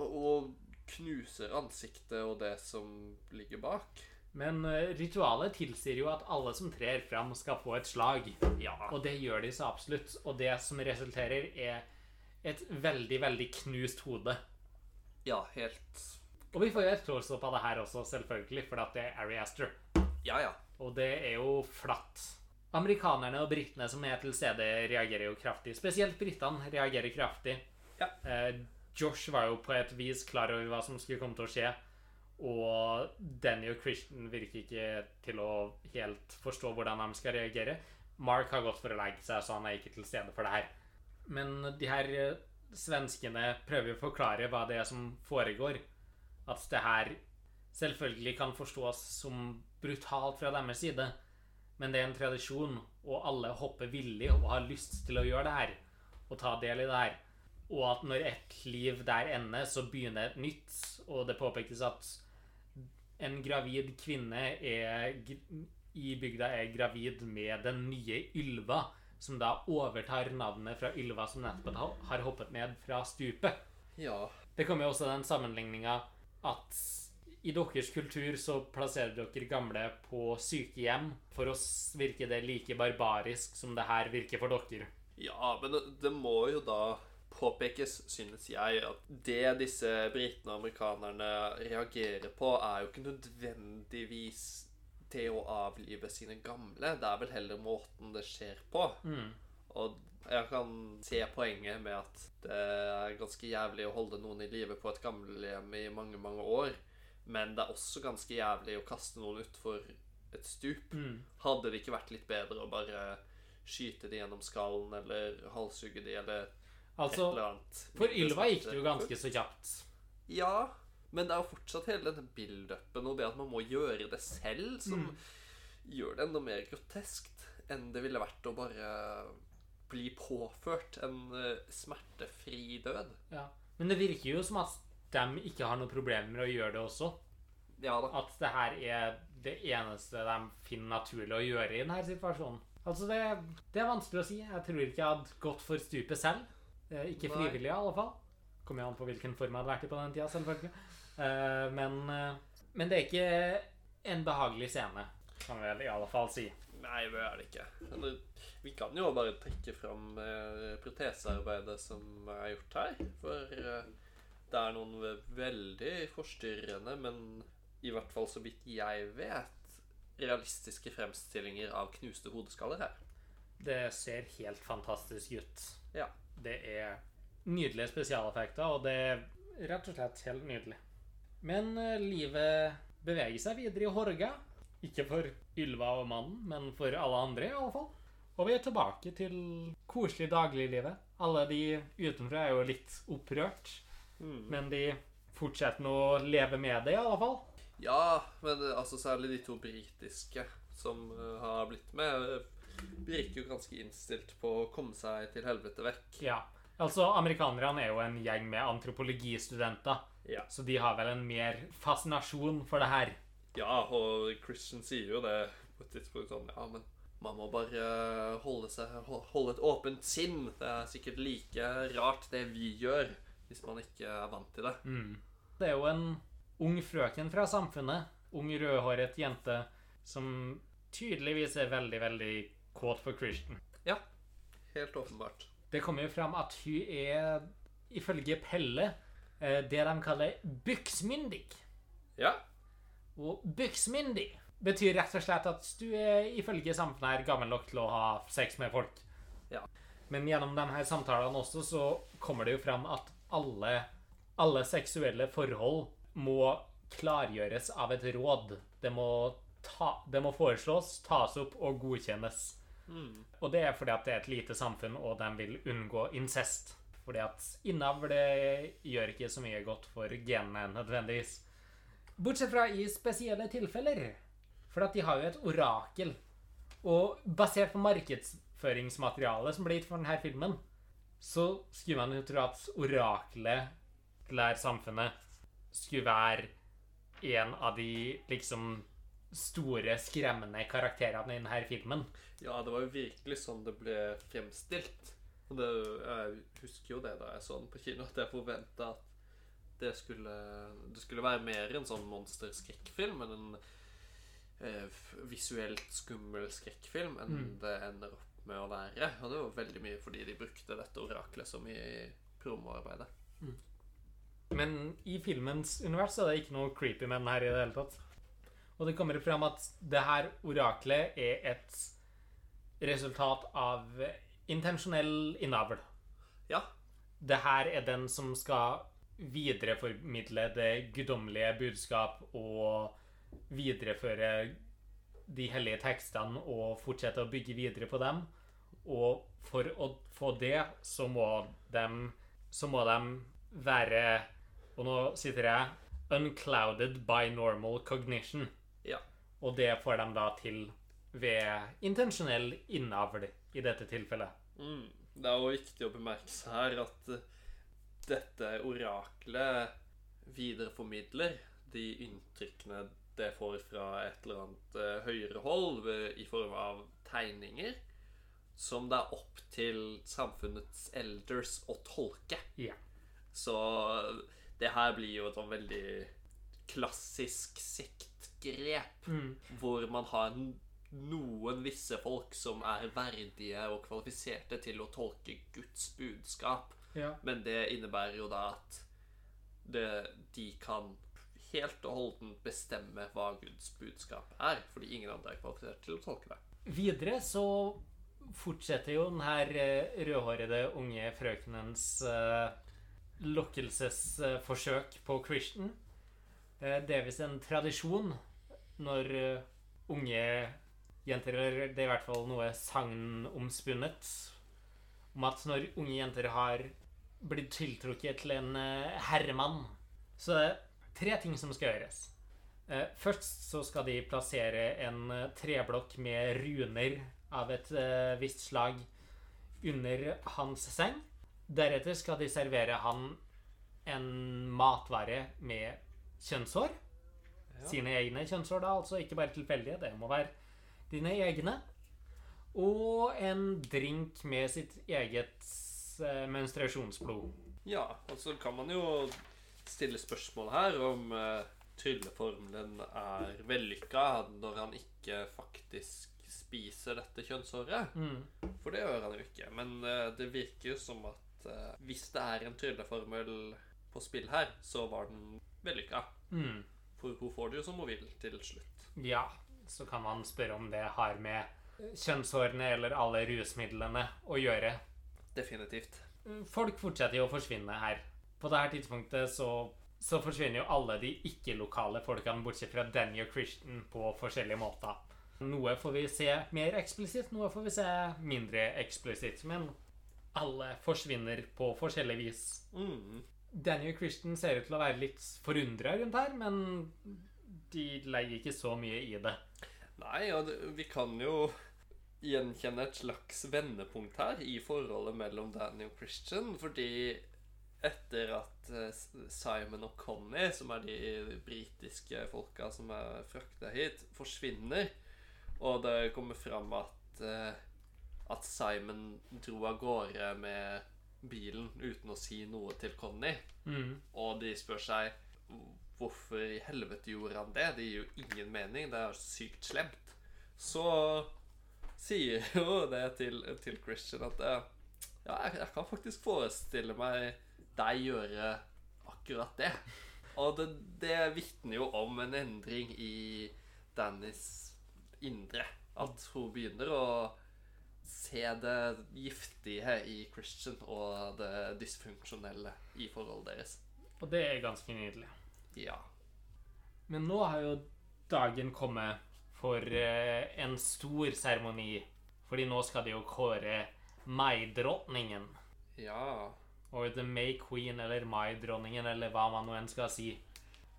Og, knuser ansiktet og det som ligger bak. Men eh, ritualet tilsier jo at alle som trer fram, skal få et slag. Ja. Og det gjør de så absolutt. Og det som resulterer, er et veldig, veldig knust hode. Ja, helt Og vi får jo et close-up av det her også, selvfølgelig, for det er Ari Aster. Ja, ja. Og det er jo flatt. Amerikanerne og britene som er til stede, reagerer jo kraftig. Spesielt britene reagerer kraftig. Ja. Eh, Josh var jo på et vis klar over hva som skulle komme til å skje. Og Danny og Christian virker ikke til å helt forstå hvordan de skal reagere. Mark har gått for å legge seg, så han er ikke til stede for det her. Men de her eh, svenskene prøver å forklare hva det er som foregår. At det her selvfølgelig kan forstås som brutalt fra deres side, men det er en tradisjon, og alle hopper villig og har lyst til å gjøre det her. Og ta del i det her. Og at når et liv der ender, så begynner et nytt. Og det påpekes at en gravid kvinne er, i bygda er gravid med den nye Ylva, som da overtar navnet fra Ylva som nettopp har hoppet ned fra stupet. Ja. Det kommer jo også den sammenligninga at i deres kultur så plasserer dere gamle på sykehjem. For oss virker det like barbarisk som det her virker for dere. Ja, men det, det må jo da påpekes, synes jeg, at det disse britene og amerikanerne reagerer på, er jo ikke nødvendigvis det å avlive sine gamle. Det er vel heller måten det skjer på. Mm. Og jeg kan se poenget med at det er ganske jævlig å holde noen i live på et gamlehjem i mange, mange år. Men det er også ganske jævlig å kaste noen utfor et stup. Mm. Hadde det ikke vært litt bedre å bare skyte de gjennom skallen eller halshugge de eller Altså, et eller annet? for Ylva gikk det jo ganske så kjapt. Ja, men det er jo fortsatt hele denne build-upen og det at man må gjøre det selv, som Mm. gjør det enda mer groteskt enn det ville vært å bare bli påført en eh, smertefri død. Ja. Men det virker jo som at de ikke har noen problemer med å gjøre det også. Ja da. At det her er det eneste de finner naturlig å gjøre i denne situasjonen. Altså, det, det er vanskelig å si. Jeg tror ikke jeg hadde gått for stupet selv. Eh, Ikke frivillig, i alle fall. Kommer jo an på hvilken form jeg hadde vært i på den tida, selvfølgelig. Eh, Men, eh, men det er ikke en behagelig scene, kan vi vel i alle fall si. Nei, det er det ikke. Eller, vi kan jo bare trekke fram eh, protesearbeidet som er gjort her. For det er noen veldig forstyrrende, men i hvert fall så vidt jeg vet, realistiske fremstillinger av knuste hodeskaller her. Det ser helt fantastisk ut. Ja. Det er nydelige spesialeffekter, og det er rett og slett helt nydelig. Men eh, livet beveger seg videre i Horga. Ikke for Ylva og mannen, men for alle andre, i alle fall. Og vi er tilbake til koselig dagliglivet. Alle de utenfra er jo litt opprørt, Mm. men de fortsetter nå å leve med det, i alle fall. Ja, men eh, altså særlig de to britiske som eh, har blitt med, virker jo ganske innstilt på å komme seg til helvete vekk. Ja. Altså, amerikanerne er jo en gjeng med antropologistudenter, Ja. så de har vel en mer fascinasjon for det her. Ja, og Christian sier jo det på et tidspunkt sånn Ja, men man må bare holde seg Holde et åpent sinn. Det er sikkert like rart, det vi gjør, hvis man ikke er vant til det. Mm. Det er jo en ung frøken fra samfunnet, ung rødhåret jente, som tydeligvis er veldig, veldig kåt for Christian. Ja, helt åpenbart. Det kommer jo fram at hun er, ifølge Pelle, eh, det de kaller byksmyndig. Ja. Og byksmyndig betyr rett og slett at du er ifølge samfunnet her gammel nok til å ha sex med folk. Ja. Men gjennom denne samtalene også så kommer det jo fram at alle, alle seksuelle forhold må klargjøres av et råd. Det må, ta, det må foreslås, tas opp og godkjennes. Mm. Og det er fordi at det er et lite samfunn, og de vil unngå incest. Fordi at innavl gjør ikke så mye godt for genene nødvendigvis. Bortsett fra i spesielle tilfeller. For at de har jo et orakel. Og basert på markedsføringsmaterialet som ble gitt for denne filmen, så skulle man jo tro at oraklet til det her samfunnet skulle være en av de liksom store, skremmende karakterene i denne filmen. Ja, det var jo virkelig sånn det ble fremstilt. Det, jeg husker jo det da jeg så den på kino, at jeg forventa at det skulle, det skulle være mer en sånn monsterskrekkfilm enn en eh, visuelt skummel skrekkfilm enn Mm. det ender opp med å være. Og det var veldig mye fordi de brukte dette oraklet så mye i promoarbeidet. Men i filmens univers er det ikke noe creepy menn her i det hele tatt. Og det kommer fram at det her oraklet er et resultat av intensjonell innavl. Ja. Det her er den som skal videreformidle det guddommelige budskap og videreføre de hellige tekstene og fortsette å bygge videre på dem. Og for å få det, så må de, så må de være Og nå sitter jeg Unclouded by normal cognition. Ja. Og det får de da til ved intensjonell innavl i dette tilfellet. Mm. Det er jo viktig å bemerke seg her at eh, dette oraklet videreformidler de inntrykkene det får fra et eller annet eh, høyere hold i form av tegninger, som det er opp til samfunnets elders å tolke. Yeah. Så det her blir jo et sånn veldig klassisk siktgrep, Mm. hvor man har n- noen visse folk som er verdige og kvalifiserte til å tolke Guds budskap. ja. Men det innebærer jo da at det, de kan helt og holdent bestemme hva Guds budskap er, fordi ingen andre er kvalifisert til å tolke det. Videre så fortsetter jo den her eh, rødhårede unge frøkenens uh, lokkelsesforsøk på Christian. Uh, det er visst en tradisjon når uh, unge jenter det er i hvert fall noe sagnomspunnet om at når unge jenter har blitt tiltrukket til en eh, herremann, så det er det tre ting som skal gjøres. Eh, Først så skal de plassere en eh, treblokk med runer av et visst slag under hans seng. Deretter skal de servere han en matvare med kjønnshår. Sine egne kjønnshår, da, altså ikke bare tilfeldige. Det må være dine egne. Og en drink med sitt eget eh, menstruasjonsblod. Ja, og så kan man jo stille spørsmål her om uh, trylleformelen er vellykka når han ikke faktisk spiser dette kjønnshåret. Mm. For det gjør han jo ikke. Men eh, det virker jo som at eh, hvis det er en trylleformel på spill her, så var den vellykka. Mm. For hun får det jo som hun vil til slutt. Ja, så kan man spørre om det har med kjønnshårene eller alle rusmidlene å gjøre. Definitivt. Folk fortsetter jo å forsvinne her. På dette tidspunktet så, så forsvinner jo alle de ikke-lokale folkene, bortsett fra Danny og Christian, på forskjellige måter. Noe får vi se mer eksplisitt, noe får vi se mindre eksplisitt. Men alle forsvinner på forskjellig vis. Mm. Danny og Christian ser ut til å være litt forundra rundt her, men de legger ikke så mye i det. Nei, det, vi kan jo gjenkjenne et slags vendepunkt her i forholdet mellom Danny og Christian, fordi etter at eh, Simon og Connie, som er de britiske folka som er frakta hit, forsvinner, og det kommer fram at, eh, at Simon dro av gårde med bilen uten å si noe til Connie, Mm. og de spør seg hvorfor i helvete gjorde han det? Det gir jo ingen mening. Det er sykt slemt. Så sier (laughs) jo det til, til Christian at eh, ja, jeg, jeg kan faktisk forestille meg deg gjøre akkurat det. Og det, det vitner jo om en endring i Dannys indre. At hun begynner å se det giftige i Christian og det dysfunksjonelle i forholdet deres. Og det er ganske nydelig. Ja. Men nå har jo dagen kommet for eh, en stor seremoni. Fordi nå skal de jo kåre Mai-dronningen. Ja. Og The May Queen eller Mai-dronningen, eller hva man nå enn skal si,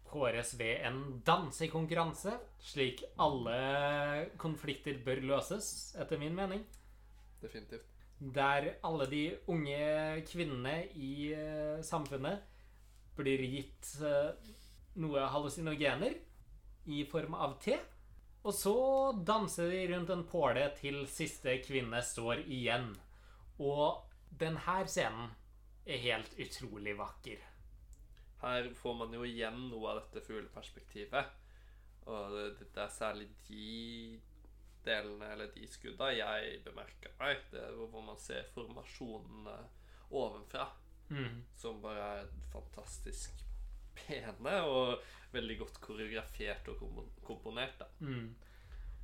kåres ved en dansekonkurranse. Slik alle konflikter bør løses, etter min mening. Definitivt. Der alle de unge kvinnene i eh, samfunnet blir gitt eh, noe hallusinogener i form av te. Og så danser de rundt en påle til siste kvinne står igjen. Og denne scenen er helt utrolig vakker. Her får man jo igjen noe av dette fugleperspektivet. Og det, det er særlig de delene, eller de skudda, jeg bemerker meg. Det er hvor man ser formasjonene ovenfra. Mm. Som bare er fantastisk pene og veldig godt koreografert og komponert. da. Mm.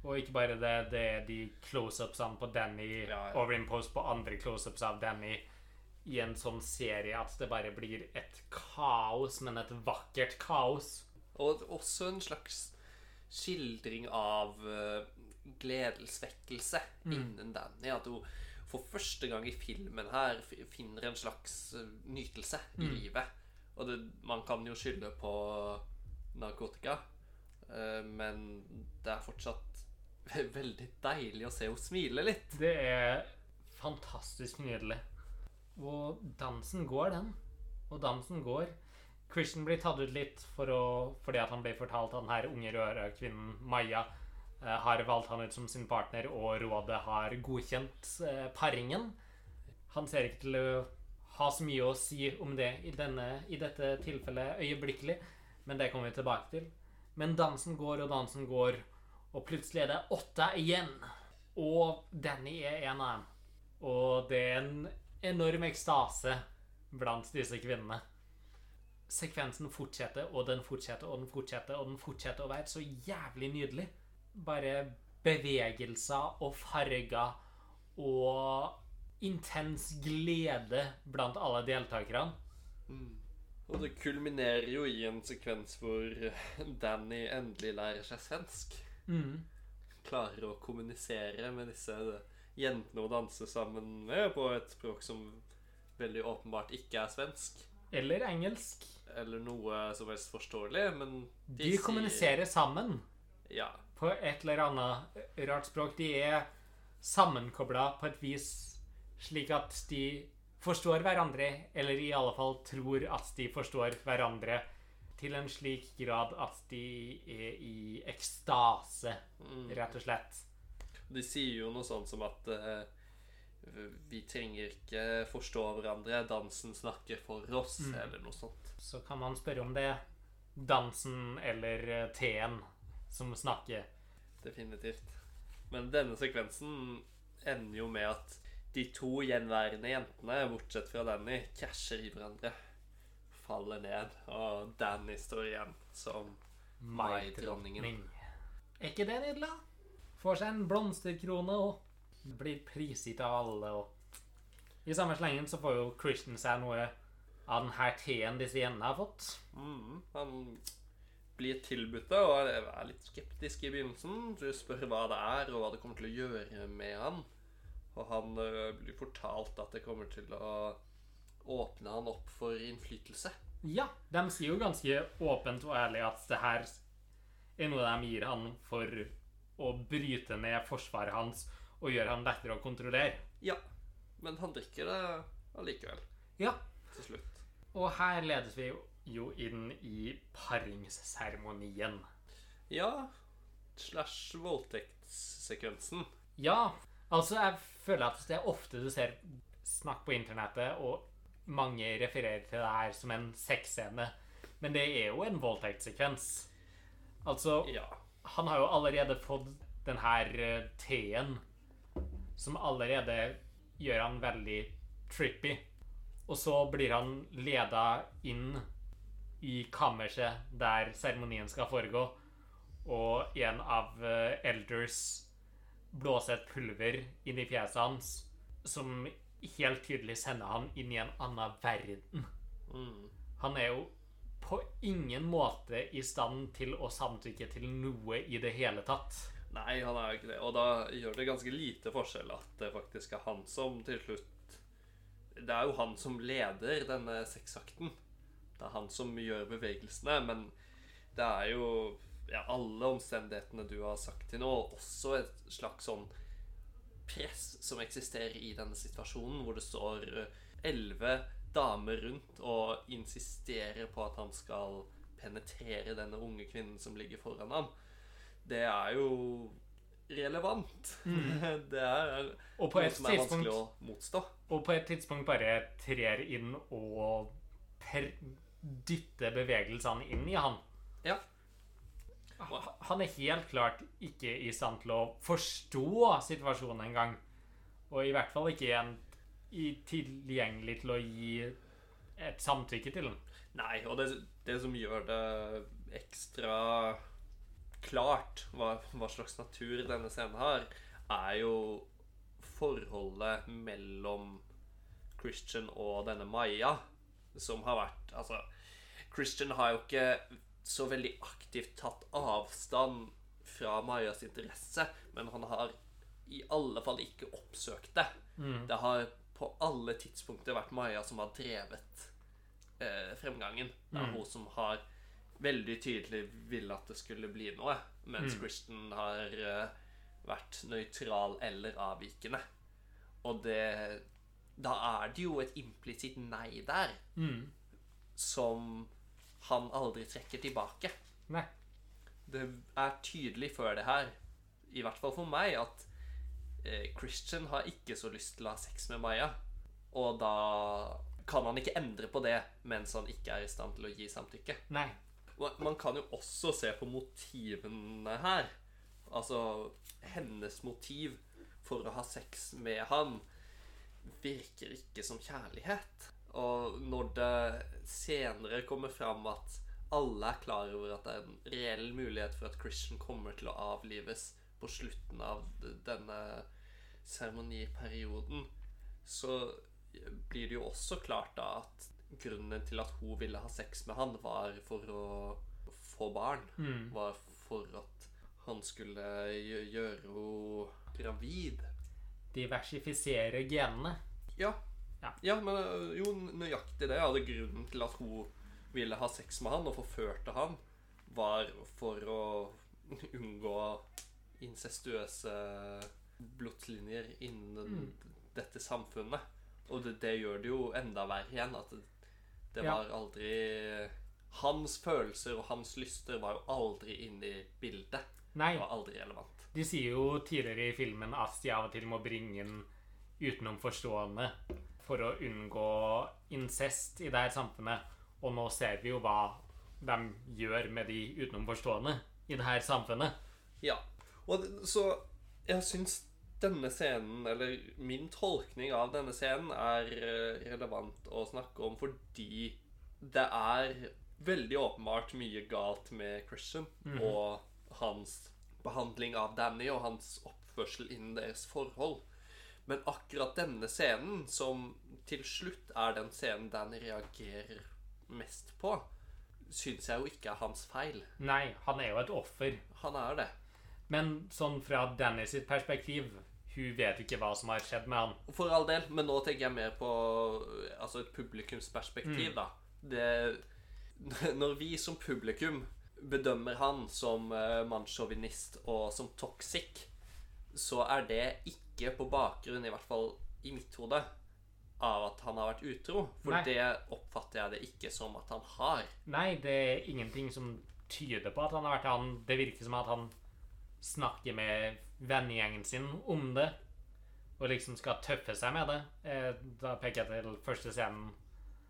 Og ikke bare det, det er de close-upsene på Danny Ja, ja. overimposed på andre close-ups av Danny i en sånn serie at det bare blir et kaos, men et vakkert kaos. Og også en slags skildring av uh, gledelsvekkelse Mm. innen Danny. At hun for første gang i filmen her finner en slags eh, nytelse i Mm. livet. Og det, man kan jo skylde på narkotika, eh, men det er fortsatt (laughs) veldig deilig å se henne smile litt. Det er fantastisk nydelig. Og dansen går, den. Og dansen går. Christian blir tatt ut litt for å, fordi at han blir fortalt at den her unge røde kvinnen Maya eh, har valgt han ut som sin partner, og rådet har godkjent eh, paringen. Han ser ikke til å ha så mye å si om det i, denne, i dette tilfellet øyeblikkelig, men det kommer vi tilbake til. Men dansen går og dansen går, og plutselig er det åtte igjen. Og Danny er en av dem. Og det er en enorm ekstase blant disse kvinnene. Sekvensen fortsetter, og den fortsetter, og den fortsetter, og den fortsetter å være så jævlig nydelig. Bare bevegelser og farger og intens glede blant alle deltakerne. Og det kulminerer jo i en sekvens hvor Danny endelig lærer seg svensk. Mm. Klarer å kommunisere med disse jentene og danser sammen med på et språk som veldig åpenbart ikke er svensk. Eller engelsk. Eller noe som helst forståelig, men De kommuniserer sammen. Ja. på et eller annet rart språk. De er sammenkobla på et vis slik at de forstår hverandre, eller i alle fall tror at de forstår hverandre, til en slik grad at de er i ekstase, Mm. rett og slett. De sier jo noe sånt som at uh, vi trenger ikke forstå hverandre, dansen snakker for oss, Mm. eller noe sånt. Så kan man spørre om det er dansen eller eh, teen som snakker. Definitivt. Men denne sekvensen ender jo med at de to gjenværende jentene, bortsett fra Danny, krasjer i hverandre. Faller ned, og Danny står igjen som Mai-dronningen. Er ikke det nydelig? Får seg en blomsterkrone og blir prisgitt av alle. Og I samme slengen så får jo Christian seg noe av den her teen disse jentene har fått. Mm, han blir tilbudt det, og er litt skeptisk i begynnelsen. Du spør hva det er, og hva det kommer til å gjøre med han. Og han øh, blir fortalt at det kommer til å åpne han opp for innflytelse. Ja, de sier jo ganske åpent og ærlig at det her er noe de gir han for å bryte ned forsvaret hans og gjøre han lettere å kontrollere. Ja, men han drikker det allikevel, Ja, til slutt. og her ledes vi jo inn i paringsseremonien. Ja, slash voldtektssekvensen. Ja, altså jeg føler at det er ofte du ser snakk på internettet, og mange refererer til det her som en sexscene. Men det er jo en voldtektssekvens. Altså, Ja. han har jo allerede fått den her T-en, som allerede gjør han veldig trippy. Og så blir han leda inn i kammerset der seremonien skal foregå, og en av eh, elders blåser et pulver inn i fjeset hans som helt tydelig sender han inn i en annen verden. Mm. Han er jo på ingen måte i stand til å samtykke til noe i det hele tatt. Nei, han er jo ikke det. Og da gjør det ganske lite forskjell at det faktisk er han som til slutt Det er jo han som leder denne sexakten. Det er han som gjør bevegelsene, men det er jo ja, alle omstendighetene du har sagt til nå, og også et slags sånn press som eksisterer i denne situasjonen, hvor det står eh, elleve damer rundt og insisterer på at han skal penetrere denne unge kvinnen som ligger foran ham. Det er jo relevant. (laughs) Det er noe som er vanskelig å motstå. og på et tidspunkt bare trer inn og per dytter bevegelsene inn i han. Ja. Ha- Han er helt klart ikke i stand til å forstå situasjonen engang. Og i hvert fall ikke en, tilgjengelig til å gi et samtykke til den. Nei, og det, det som gjør det ekstra klart hva, hva slags natur denne scenen har, er jo forholdet mellom Christian og denne Maya, som har vært Altså, Christian har jo ikke så veldig aktivt tatt avstand fra Majas interesse, men han har i alle fall ikke oppsøkt det. Det har på alle tidspunkter vært Maja som har drevet eh, fremgangen. Det er hun som har veldig tydelig ville at det skulle bli noe, mens Christian har eh, vært nøytral eller avvikende. Og det Da er det jo et implisitt nei der, som han aldri trekker tilbake. Nei. Det er tydelig før det her, i hvert fall for meg, at eh, Christian har ikke så lyst til å ha sex med Maya. Og da kan han ikke endre på det mens han ikke er i stand til å gi samtykke. Nei. Man kan jo også se på motivene her. Altså hennes motiv for å ha sex med han virker ikke som kjærlighet. Og når det senere kommer fram at alle er klar over at det er en reell mulighet for at Christian kommer til å avlives på slutten av denne seremoniperioden, så blir det jo også klart da at grunnen til at hun ville ha sex med han, var for å få barn. Var for at han skulle gjøre henne gravid. Diversifisere genene. Ja. Ja. ja, men øh, jo, nøyaktig det. Hadde grunnen til at hun ville ha sex med han og forførte han, var for å unngå incestuøse blodslinjer innen dette samfunnet. Og det, det gjør det jo enda verre igjen. At det, det Ja. var aldri Hans følelser og hans lyster var jo aldri inne i bildet. Nei. Det var aldri relevant. De sier jo tidligere i filmen at de av og til må bringe inn utenomforstående for å unngå incest i det her samfunnet. Og nå ser vi jo hva de gjør med de utenomforstående i det her samfunnet. Ja. Og så jeg syns denne scenen, eller min tolkning av denne scenen, er eh, relevant å snakke om fordi det er veldig åpenbart mye galt med Christian og hans behandling av Danny og hans oppførsel innen deres forhold. Men akkurat denne scenen, som til slutt er den scenen Danny reagerer mest på, syns jeg jo ikke er hans feil. Nei, han er jo et offer. Han er det. Men sånn fra Danny sitt perspektiv Hun vet ikke hva som har skjedd med han. For all del, men nå tenker jeg mer på altså et publikumsperspektiv, da. Det, (laughs) når vi som publikum bedømmer han som uh, mannssjåvinist og som toxic, så er det ikke på bakgrunn, i hvert fall i mitt hode, av at han har vært utro. For Nei. det oppfatter jeg det ikke som at han har. Nei, det er ingenting som tyder på at han har vært han. Det virker som at han snakker med vennegjengen sin om det. Og liksom skal tøffe seg med det. Eh, Da peker jeg til første scenen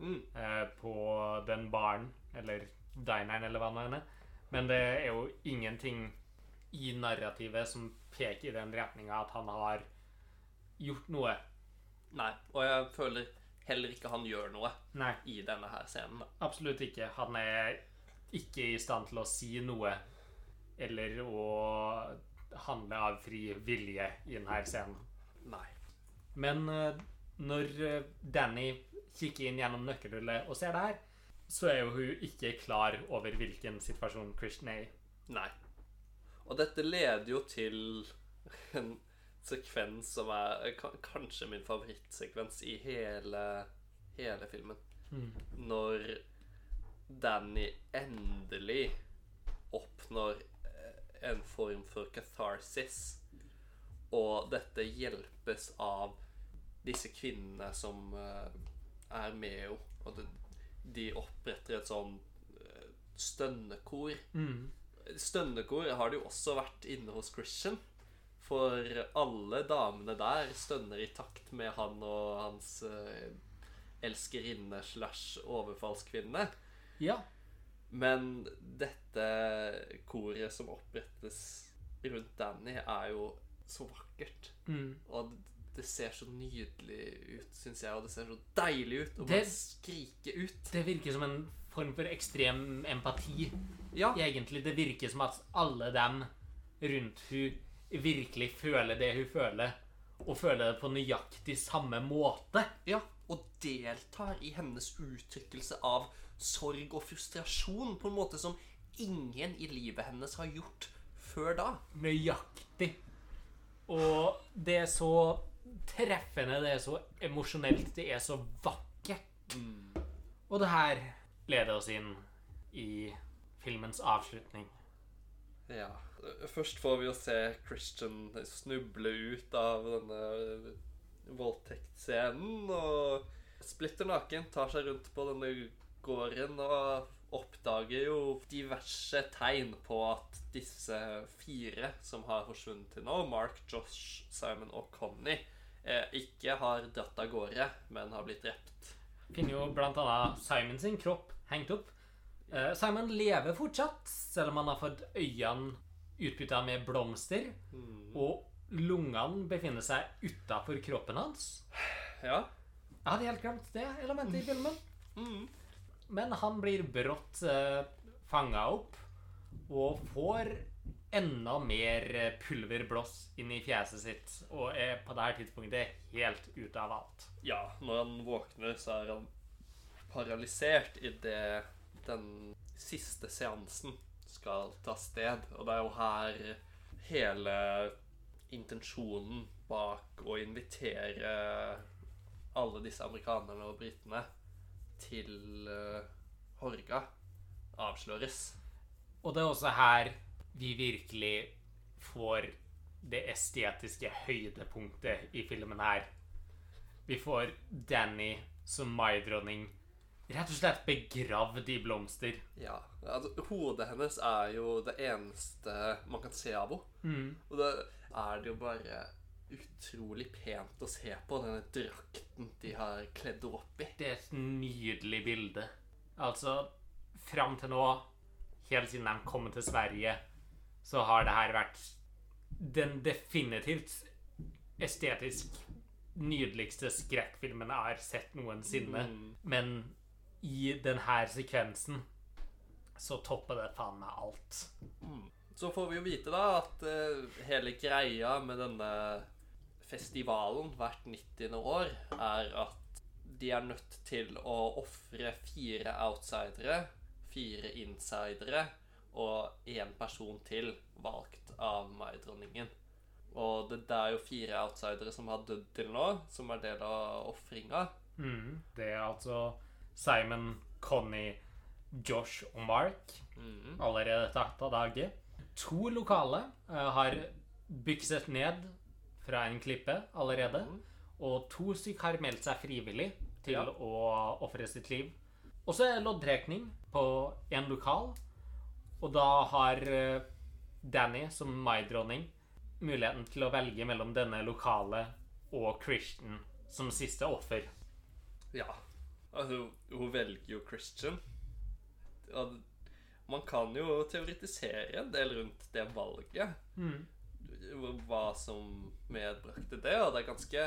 Mm. eh, på den baren, eller dineren, eller hva det er. Men det er jo ingenting i narrativet som peker i den retninga at han har gjort noe. Nei. Og jeg føler heller ikke han gjør noe Nei, i denne her scenen. absolutt ikke. Han er ikke i stand til å si noe eller å handle av fri vilje i denne scenen. Nei. Men eh, når eh, Danny kikker inn gjennom nøkkelhullet og ser det her, så er jo hun ikke klar over hvilken situasjon Christian er i. Nei. Og dette leder jo til en sekvens som er kanskje min favorittsekvens i hele, hele filmen. Mm. Når Danny endelig oppnår eh, en form for catharsis. Og dette hjelpes av disse kvinnene som eh, er med henne. Og de oppretter et sånn eh, stønnekor. Mm. Stønnekor har det jo også vært inne hos Christian. For alle damene der stønner i takt med han og hans eh, elskerinne slash overfallskvinne. Ja. Men dette koret som opprettes rundt Danny, er jo så vakkert. Mm. Og det- ser så nydelig ut, syns jeg. Og det ser så deilig ut å Det- bare skrike ut. Det virker som en form for ekstrem empati. Ja. Egentlig, Det virker som at alle dem rundt hun virkelig føler det hun føler, og føler det på nøyaktig samme måte. Ja, og deltar i hennes uttrykkelse av sorg og frustrasjon på en måte som ingen i livet hennes har gjort før da. Nøyaktig. Og det er så treffende, det er så emosjonelt, det er så vakkert. Og det her leder oss inn i filmens avslutning. Ja. Først får vi jo se Christian snuble ut av denne voldtektsscenen og splitter naken, tar seg rundt på denne gården og oppdager jo diverse tegn på at disse fire som har forsvunnet til nå, Mark, Josh, Simon og Connie, eh, ikke har dratt av gårde, men har blitt drept. Finner jo annet Simon sin kropp hengt opp. Eh, Simon lever fortsatt, selv om han har fått øynene utbytta med blomster. Og lungene befinner seg utafor kroppen hans. Ja. Jeg hadde helt glemt det elementet i filmen. Mm. Men han blir brått uh, fanga opp og får enda mer eh, pulverblås inn i fjeset sitt og er på dette tidspunktet helt ute av alt. Ja, når han våkner, så er han paralysert idet den siste seansen skal ta sted. Og det er jo her hele intensjonen bak å invitere alle disse amerikanerne og britene til eh, Horga avsløres. Og det er også her vi virkelig får det estetiske høydepunktet i filmen her. Vi får Danny som maidronning rett og slett begravd i blomster. Ja, altså Hodet hennes er jo det eneste man kan se av henne. Mm. Og da er det jo bare utrolig pent å se på denne drakten de har kledd henne opp i. Det er et nydelig bilde. Altså, fram til nå, helt siden de kom til Sverige, så har det her vært den definitivt estetisk nydeligste skrekkfilmen jeg har sett noensinne. Mm. Men i denne sekvensen så topper det faen meg alt. Så får vi jo vite da at eh, hele greia med denne festivalen hvert 90. år er at de er nødt til å ofre fire outsidere fire insidere og én person til valgt av Mai-dronningen. Og det, det er jo fire outsidere som har dødd til nå, som er del av ofringa. Mm. Det er altså Simon, Connie, Josh og Mark. Mm. Allerede tatt av dage. To lokale eh, har bykset ned fra en klippe allerede. Mm. Og to stykker har meldt seg frivillig til Ja. å ofre sitt liv. Og så er det loddtrekning på en lokal. Og da har eh, Danny som Mai-dronning muligheten til å velge mellom denne lokale og Christian som siste offer. Ja. Altså, hun velger jo Christian. Man kan jo teoretisere en del rundt det valget. Mm. Hva som medbrakte det. Og det er ganske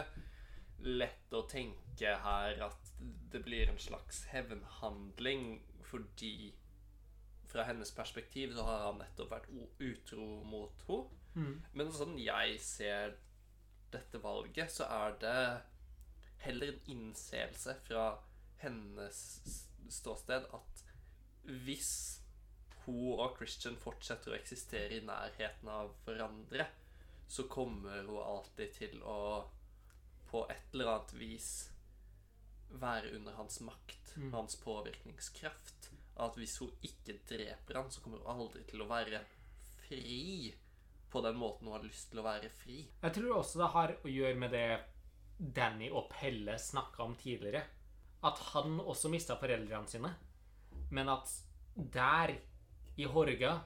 lett å tenke her at det blir en slags hevnhandling fordi fra hennes perspektiv så har han nettopp vært utro mot henne. Mm. Men sånn jeg ser dette valget, så er det heller en innseelse fra hennes ståsted at hvis hun og Christian fortsetter å eksistere i nærheten av hverandre, så kommer hun alltid til å på et eller annet vis være under hans makt, Mm. hans påvirkningskraft. At hvis hun ikke dreper han, så kommer hun aldri til å være fri på den måten hun har lyst til å være fri. Jeg tror også det har å gjøre med det Danny og Pelle snakka om tidligere. At han også mista foreldrene sine. Men at der, i Horga,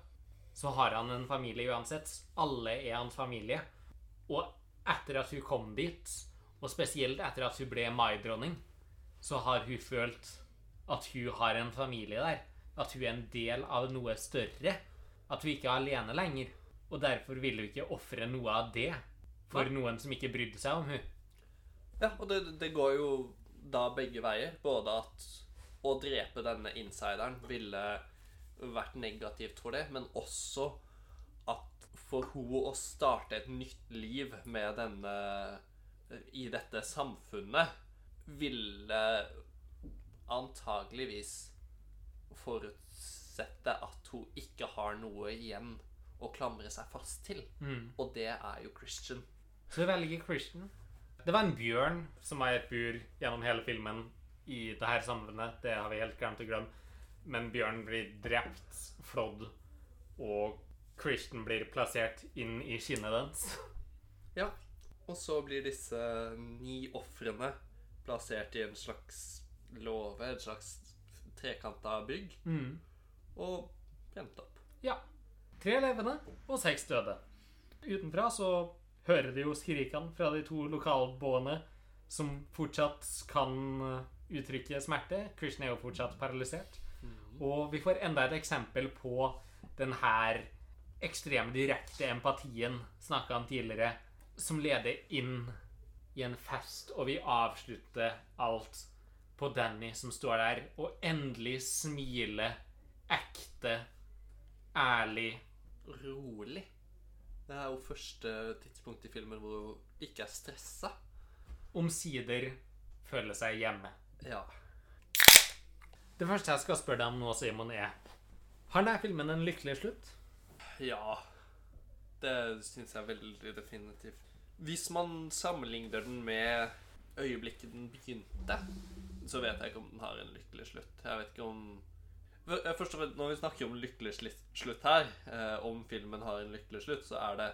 så har han en familie uansett. Alle er hans familie. Og etter at hun kom dit, og spesielt etter at hun ble Mai-dronning, så har hun følt at hun har en familie der. At hun er en del av noe større. At hun ikke er alene lenger. Og derfor vil hun ikke ofre noe av det for noen som ikke brydde seg om hun. Ja, og det, det går jo da begge veier. Både at å drepe denne insideren ville vært negativt for det, men også at for hun å starte et nytt liv med denne i dette samfunnet ville antageligvis forutsette at hun ikke har noe igjen å klamre seg fast til. Mm. Og det er jo Christian. Så velger Christian. Det var en bjørn som var i et bur gjennom hele filmen i det her samfunnet. Det har vi helt glemt å glemme. Men bjørnen blir drept, flådd, og Christian blir plassert inn i skinnet dens. Ja. Og så blir disse ni ofrene plassert i en slags låve, et slags trekanta bygg, Mm. og brent opp. Ja. Tre levende og seks døde. Utenfra så hører de jo skrikene fra de to lokalboende som fortsatt kan eh, uttrykke smerte. Christian er jo fortsatt paralysert. Og vi får enda et eksempel på den her ekstreme direkte empatien snakka om tidligere, som leder inn i en fest, og vi avslutter alt på Danny som står der og endelig smiler ekte, ærlig. Rolig. Det er jo første tidspunkt i filmen hvor hun ikke er stressa. Omsider føler seg hjemme. Ja. Det første jeg skal spørre deg om nå, Simon, er Har denne filmen en lykkelig slutt? Ja. Det syns jeg veldig definitivt. Hvis man sammenligner den med øyeblikket den begynte, så vet jeg ikke om den har en lykkelig slutt. Jeg vet ikke om Først og fremst, Når vi snakker om lykkelig slutt her, eh, om filmen har en lykkelig slutt, så er det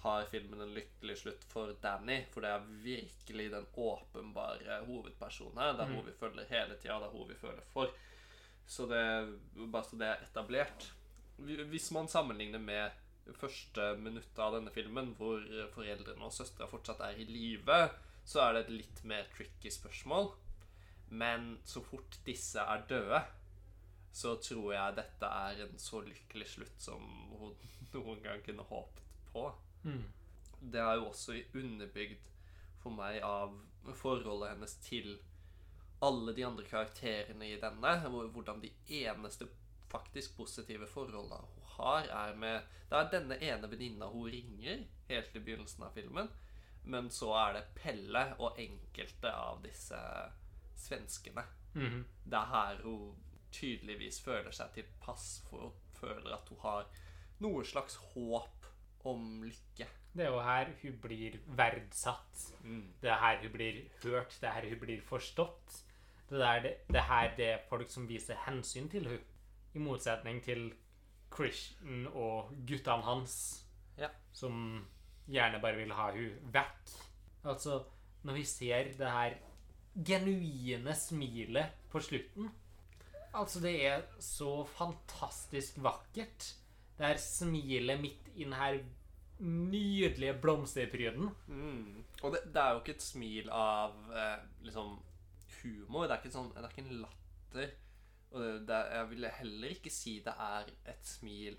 Har filmen en lykkelig slutt for Danny? For det er virkelig den åpenbare hovedpersonen her. Det er hun vi følger hele tida. Det er hun vi føler for. Så det, bare så det er etablert. Hvis man sammenligner med første minuttet av denne filmen, hvor foreldrene og søstera fortsatt er i live, så er det et litt mer tricky spørsmål. Men så fort disse er døde, så tror jeg dette er en så lykkelig slutt som hun (laughs) noen gang kunne håpet på. Mm. Det er jo også underbygd for meg av forholdet hennes til alle de andre karakterene i denne. Hvordan de eneste faktisk positive forholdene hun har, er med Det er denne ene venninna hun ringer helt i begynnelsen av filmen. Men så er det Pelle og enkelte av disse svenskene. Mhm. Det er her hun tydeligvis føler seg tilpass for å føle at hun har noe slags håp om lykke. Det er jo her hun blir verdsatt. Det er her hun blir hørt. Det er her hun blir forstått. Det er, det, det er her det er folk som viser hensyn til hun. I motsetning til Christian og guttene hans, Ja. som gjerne bare vil ha hun vekk. Altså, når vi ser det her genuine smilet på slutten Altså, det er så fantastisk vakkert. Det er smilet midt i den her nydelige blomsterpryden. Mm. Og det, det er jo ikke et smil av eh, liksom humor. Det er ikke, sånn, det er ikke en latter. Og det, det, jeg ville heller ikke si det er et smil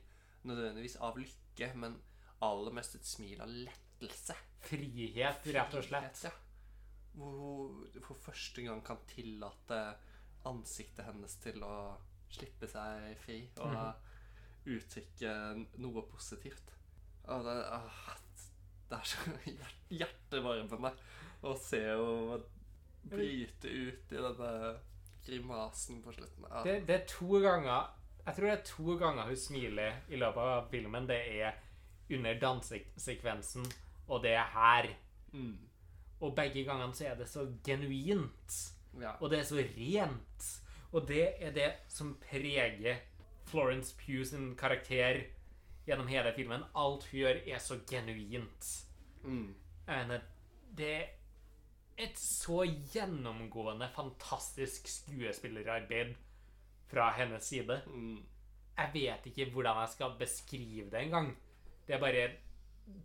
nødvendigvis av lykke, men aller mest et smil av lettelse. Frihet, rett og slett. Ja. Hvor hun for første gang kan tillate ansiktet hennes til å slippe seg fri og uttrykke noe positivt. Og det, ah, det er så hjertevarmende å se henne bryte ut i denne grimasen på slutten. Ah, Det, det er to ganger Jeg tror det er to ganger hun smiler i løpet av filmen. Det er under dansesekvensen, og det er her. mm, Og begge gangene så er det så genuint. Ja. Og det er så rent. Og det er det som preger Florence Pugh sin karakter gjennom hele filmen. Alt hun gjør, er så genuint. Mm, det er et så gjennomgående fantastisk skuespillerarbeid fra hennes side. mm, Jeg vet ikke hvordan jeg skal beskrive det engang. Det er bare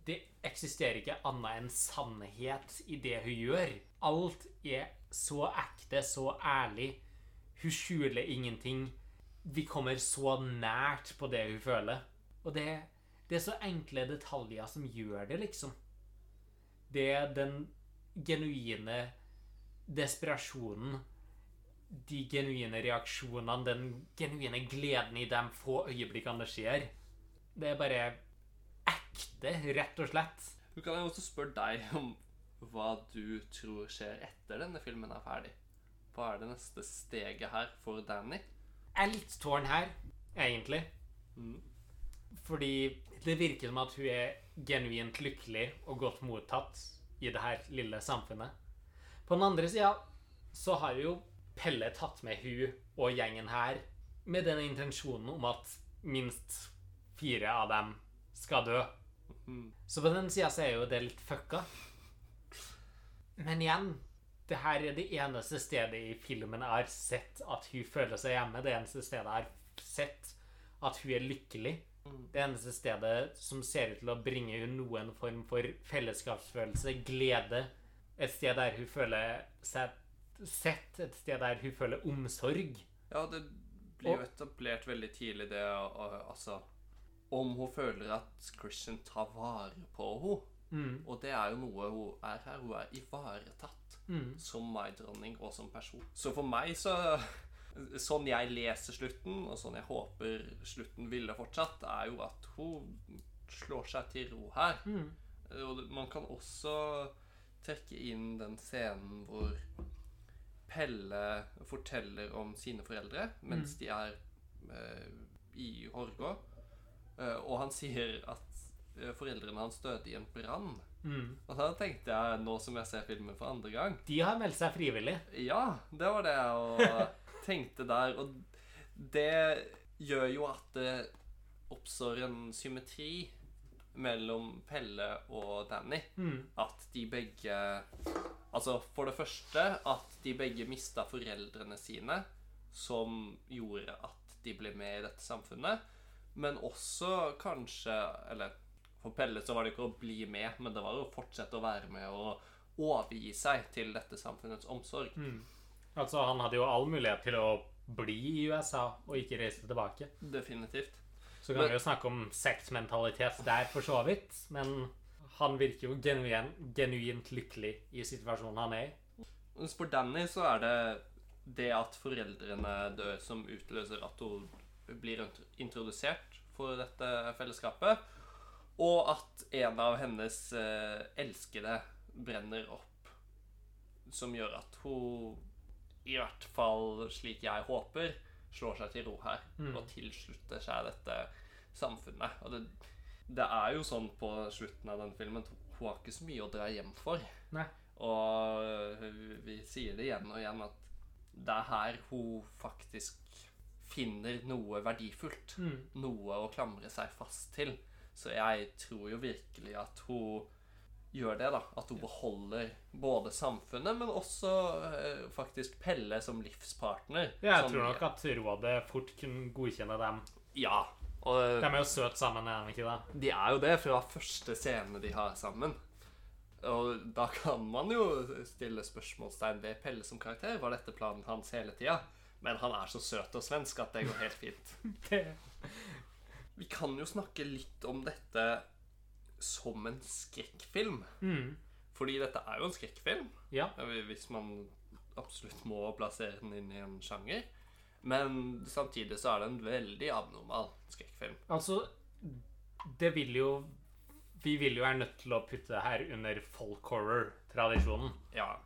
Det eksisterer ikke annet enn sannhet i det hun gjør. Alt er så ekte, så ærlig. Hun skjuler ingenting. Vi kommer så nært på det hun føler. Og det, det er så enkle detaljer som gjør det, liksom. Det er den genuine desperasjonen de genuine reaksjonene, den genuine gleden i de få øyeblikkene det skjer. Det er bare ekte, rett og slett. Kan jo også spørre deg om hva du tror skjer etter denne filmen er ferdig. Hva er det neste steget her for Danny? Jeg er litt tårn her, egentlig. Mm. Fordi det virker som at hun er genuint lykkelig og godt mottatt i det her lille samfunnet. På den andre sida så har jo Pelle tatt med hun og gjengen her med den intensjonen om at minst fire av dem skal dø. Mm. Så på den sida så er jo det litt fucka. Men igjen, det her er det eneste stedet i filmen jeg har sett at hun føler seg hjemme. Det eneste stedet jeg har sett at hun er lykkelig. Det eneste stedet som ser ut til å bringe hun noen form for fellesskapsfølelse, glede. Et sted der hun føler seg sett, et sted der hun føler omsorg. Ja, det blir jo etablert veldig tidlig det Altså Om hun føler at Christian tar vare på henne. Mm. Og det er jo noe hun er her. Hun er ivaretatt Mm. som meg-dronning og som person. Så for meg så Sånn jeg leser slutten, og sånn jeg håper slutten ville fortsatt, er jo at hun slår seg til ro her. Mm. Og man kan også trekke inn den scenen hvor Pelle forteller om sine foreldre mens de er eh, i Horgå. Eh, og han sier at foreldrene hans døde i en brann. Mm. Og da tenkte jeg, nå som jeg ser filmen for andre gang De har meldt seg frivillig. Ja, det var det jeg (laughs) tenkte der. Og det gjør jo at det oppstår en symmetri mellom Pelle og Danny. Mm. At de begge Altså, for det første at de begge mista foreldrene sine, som gjorde at de ble med i dette samfunnet. Men også kanskje Eller for Pelle så var det ikke å bli med, men det var å fortsette å være med og overgi seg til dette samfunnets omsorg. Mm. Altså, han hadde jo all mulighet til å bli i USA og ikke reise tilbake. Definitivt. Så kan Men- vi jo snakke om sexmentalitet der, for så vidt. Men han virker jo genuin, genuint lykkelig i situasjonen han er i. For Danny så er det det at foreldrene dør, som utløser at hun blir introdusert for dette fellesskapet. Og at en av hennes eh, elskede brenner opp. Som gjør at hun, i hvert fall slik jeg håper, slår seg til ro her Mm. og tilslutter seg dette samfunnet. Og det, det er jo sånn på slutten av den filmen Hun har ikke så mye å dra hjem for. Nei. Og vi- vi sier det igjen og igjen at det er her hun faktisk finner noe verdifullt. Mm. Noe å klamre seg fast til. Så jeg tror jo virkelig at hun gjør det, da. At hun beholder både samfunnet, men også eh, faktisk Pelle som livspartner. Jeg som- tror nok at rådet fort kunne godkjenne dem. Ja. Og De er jo søte sammen, er de ikke det? de er jo det fra første scene de har sammen. Og da kan man jo stille spørsmålstegn ved Pelle som karakter. Var dette planen hans hele tida? Men han er så søt og svensk at det går helt fint. (laughs) det Vi kan jo snakke litt om dette som en skrekkfilm. mm. Fordi dette er jo en skrekkfilm, Ja. hvis man absolutt må plassere den inn i en sjanger. Men samtidig så er det en veldig abnormal skrekkfilm. Altså, det vil jo Vi vil jo være nødt til å putte det her under folk horror-tradisjonen. Ja.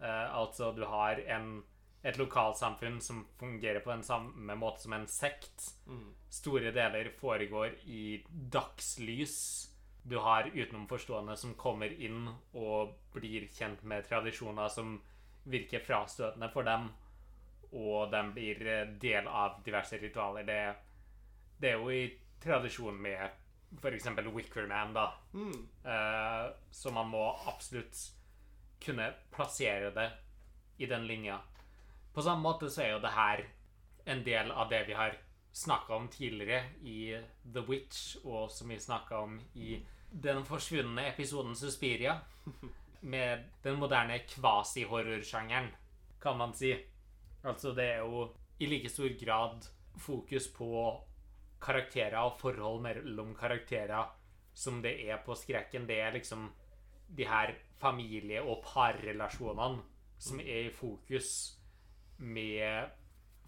Eh, altså, du har en, et lokalsamfunn som fungerer på den samme måte som en sekt. Mm. Store deler foregår i dagslys. Du har utenomforstående som kommer inn og blir kjent med tradisjoner som virker frastøtende for dem, og de blir eh, del av diverse ritualer. Det, det er jo i tradisjon med f.eks. Wickerman, da. Mm. Eh, så man må absolutt kunne plassere det i den linja. På samme måte så er jo det her en del av det vi har snakka om tidligere i The Witch, og som vi snakka om i den forsvunne episoden Suspiria. Med den moderne kvasi-horrorsjangeren, kan man si. Altså, det er jo i like stor grad fokus på karakterer og forhold mellom karakterer som det er på skrekken. Det er liksom de her familie- og parrelasjonene som er i fokus med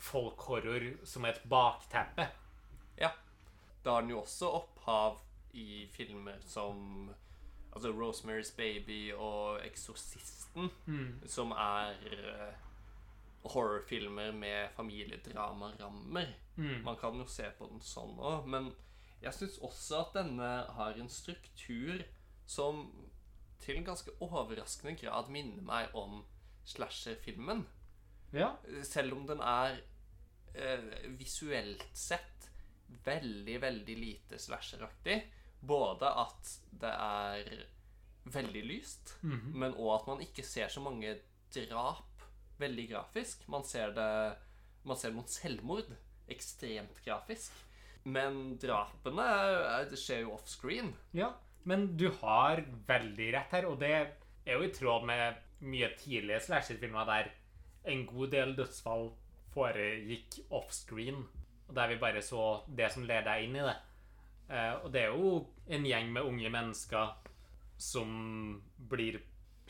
folkhorror som et bakteppe. Ja. Da har den jo også opphav i filmer som altså Rosemary's Baby og Eksorsisten, som er eh, horrorfilmer med familiedramarammer. Mm. Man kan jo se på den sånn òg, men jeg syns også at denne har en struktur som til en ganske overraskende grad minner meg om slasherfilmen. Ja. Selv om den er eh, visuelt sett veldig, veldig lite slasheraktig. Både at det er veldig lyst, Mhm. men òg at man ikke ser så mange drap veldig grafisk. Man ser det Man ser noen selvmord ekstremt grafisk. Men drapene det skjer jo offscreen. ja. Men du har veldig rett her, og det er jo i tråd med mye tidlige slasherfilmer der en god del dødsfall foregikk offscreen, og der vi bare så det som leder deg inn i det. Eh, og det er jo en gjeng med unge mennesker som blir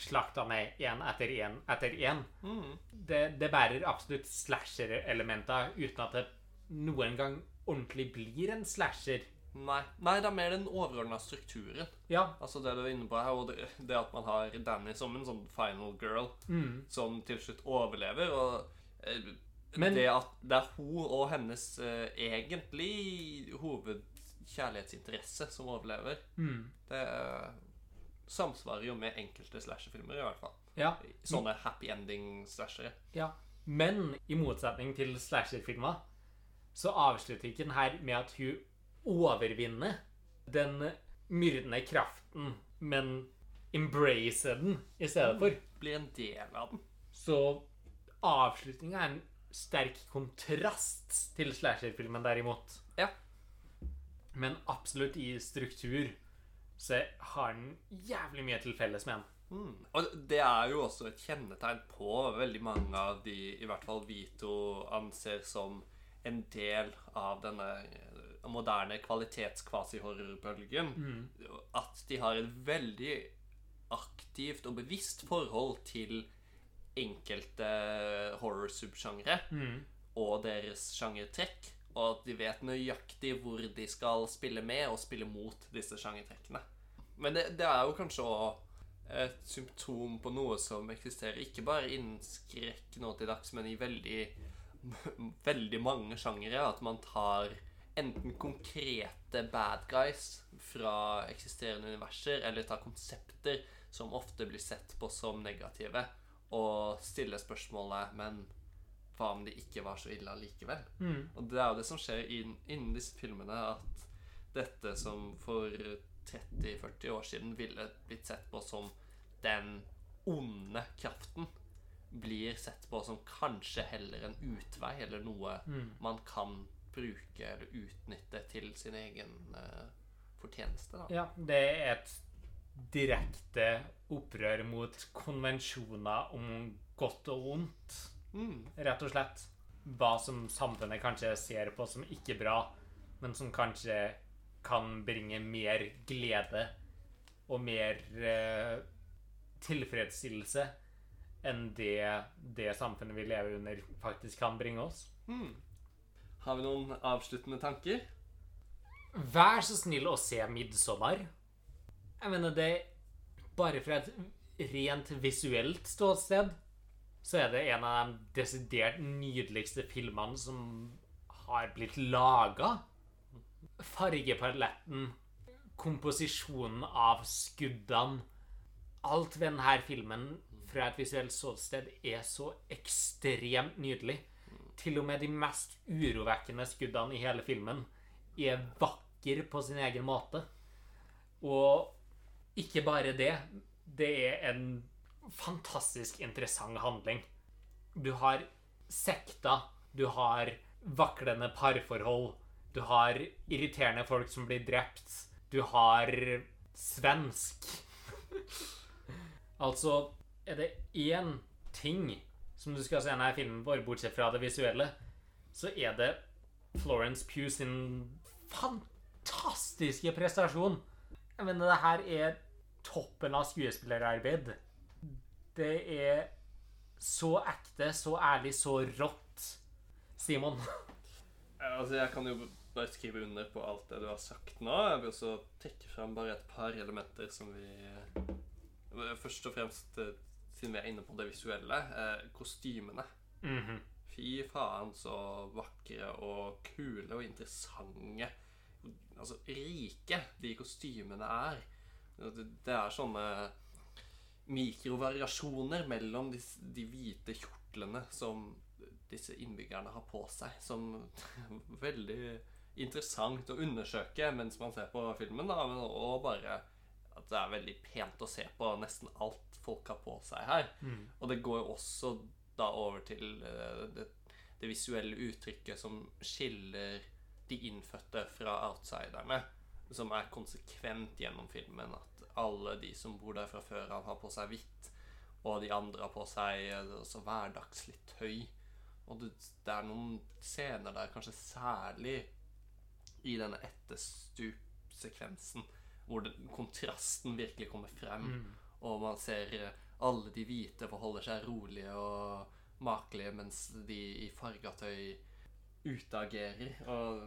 slakta ned én etter én etter én. Mm. Det, det bærer absolutt slasher-elementer uten at det noen gang ordentlig blir en slasher. Nei, nei, det er mer den overordna strukturen. Ja. Altså det du er inne på her, og det, det at man har Danny som en sånn final girl Mm. som til slutt overlever, og eh, Men- det at det er hun og hennes uh, egentlig hovedkjærlighetsinteresse som overlever, Mm. det uh, samsvarer jo med enkelte slasherfilmer, i hvert fall. Ja. Sånne happy ending-slashere. ja. Men i motsetning til slasherfilmer så avslutter ikke den her med at hun overvinner den myrdende kraften, men embracer den i stedet for. Blir en del av den. Så avslutninga er en sterk kontrast til slasherfilmen, derimot. Ja. Men absolutt i struktur så har den jævlig mye til felles med den. Mm. Og det er jo også et kjennetegn på veldig mange av de i hvert fall Vito anser som en del av denne eh, moderne kvalitets-kvasi-horrorbølgen. At de har et veldig aktivt og bevisst forhold til enkelte horror-subsjangre og deres sjangertrekk. Og at de vet nøyaktig hvor de skal spille med og spille mot disse sjangertrekkene. Men det, det er jo kanskje òg et symptom på noe som eksisterer ikke bare innen skrekk nå til dags, men i veldig (laughs) veldig mange sjangere. At man tar enten konkrete bad guys fra eksisterende universer, eller tar konsepter som ofte blir sett på som negative, og stille spørsmålet Men hva om de ikke var så ille allikevel? Mm. Og det er jo det som skjer inn, innen disse filmene, at dette som for 30-40 år siden ville blitt sett på som den onde kraften, blir sett på som kanskje heller en utvei, eller noe Mm. man kan bruke eller utnytte til sin egen uh, fortjeneste. Da. Ja, det er et direkte opprør mot konvensjoner om godt og vondt, Mm. rett og slett. Hva som samfunnet kanskje ser på som ikke bra, men som kanskje kan bringe mer glede og mer eh, tilfredsstillelse enn det det samfunnet vi lever under, faktisk kan bringe oss. Mm. Har vi noen avsluttende tanker? Vær så snill å se 'Midtsommer'. Jeg mener det Bare fra et rent visuelt ståsted så er det en av de desidert nydeligste filmene som har blitt laga. Fargepaletten, komposisjonen av skuddene Alt ved denne filmen fra et visuelt ståsted er så ekstremt nydelig. Til og med de mest urovekkende skuddene i hele filmen er vakker på sin egen måte. Og ikke bare det. Det er en fantastisk interessant handling. Du har sekter, du har vaklende parforhold, du har irriterende folk som blir drept, du har svensk. (laughs) altså, er det én ting som du skal se denne filmen for, bortsett fra det visuelle, så er det Florence Pugh sin fantastiske prestasjon. Jeg mener, det her er toppen av skuespillerarbeid. Det er så ekte, så ærlig, så rått. Simon. Altså, jeg kan jo bare skrive under på alt det du har sagt nå. Jeg vil også trekke fram bare et par elementer som vi Først og fremst, eh, siden vi er inne på det visuelle, kostymene. kostymene. -hmm. Fy faen så vakre og kule og interessante Altså rike de kostymene er. Det, er sånne mikrovariasjoner mellom de, de hvite kjortlene som disse innbyggerne har på seg, som (laughs) veldig interessant å undersøke mens man ser på filmen, da, men bare at det er veldig pent å se på nesten alt folk har på seg her. Mm. Og det går også da over til eh, det, det visuelle uttrykket som skiller de innfødte fra outsiderne, som er konsekvent gjennom filmen. At alle de som bor der fra før av, har på seg hvitt, og de andre har på seg eh, også hverdagslig tøy. Og det, det er noen scener der, kanskje særlig i denne etterstupsekvensen, hvor den, kontrasten virkelig kommer frem. Mm. Og man ser eh, alle de hvite forholder seg rolige og makelige, mens de i farga tøy utagerer. Og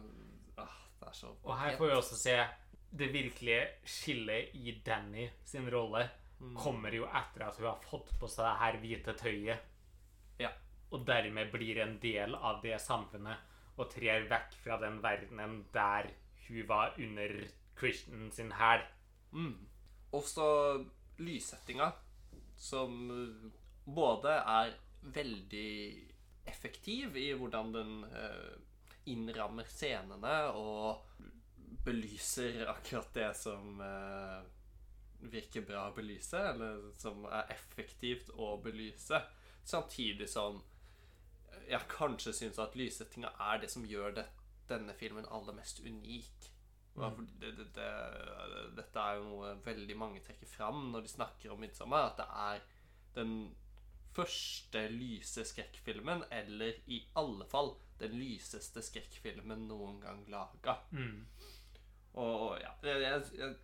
ah, det er så Og her får vi også se det virkelige skillet i Danny sin rolle. Kommer jo etter at hun har fått på seg det her hvite tøyet. Ja. Og dermed blir en del av det samfunnet og trer vekk fra den verdenen der hun var under Christian sin hæl. Mm. Også lyssettinga, som både er veldig effektiv i hvordan den eh, innrammer scenene og belyser akkurat det som eh, virker bra å belyse, eller som er effektivt å belyse, samtidig som jeg kanskje syns at lyssettinga er det som gjør det, denne filmen aller mest unik. Mm. det, det, det, dette er jo noe veldig mange trekker fram når de snakker om 'Midtsommer'. At det er den første lyse skrekkfilmen, eller i alle fall den lyseste skrekkfilmen noen gang laga. Mm. Og ja, jeg, jeg,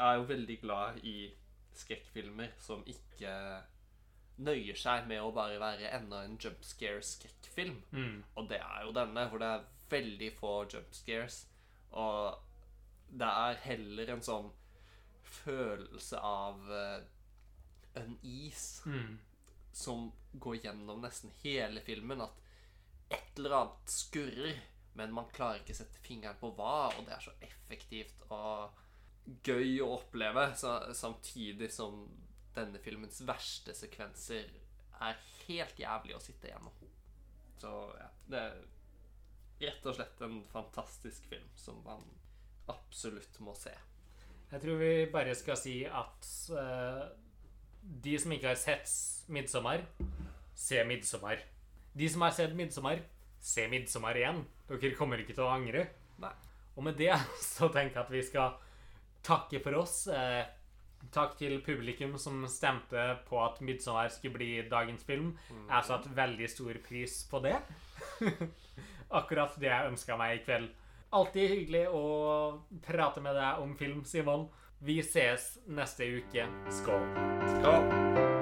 er jo veldig glad i skrekkfilmer som ikke nøyer seg med å bare være enda en jump scare-skrekkfilm. Mm. Og det er jo denne, hvor det er veldig få jumpscares. Og det er heller en sånn følelse av uh, unease Mm. som går gjennom nesten hele filmen. At et eller annet skurrer, men man klarer ikke sette fingeren på hva, og det er så effektivt og gøy å oppleve, samtidig som denne filmens verste sekvenser er helt jævlig å sitte gjennom. Så ja, det er rett og slett en fantastisk film som man absolutt må se. Jeg tror vi bare skal si at uh, de som ikke har sett 'Midtsommer', se 'Midtsommer'. De som har sett 'Midtsommer', se 'Midtsommer' igjen. Dere kommer ikke til å angre. Nei. Og med det (laughs) så tenker jeg at vi skal takke for oss. Eh, takk til publikum som stemte på at 'Midtsommer' skulle bli dagens film. Jeg satte veldig stor pris på det. (laughs) Akkurat det jeg ønska meg i kveld. Alltid hyggelig å prate med deg om film, Simon. Vi ses neste uke. Skål. Skål!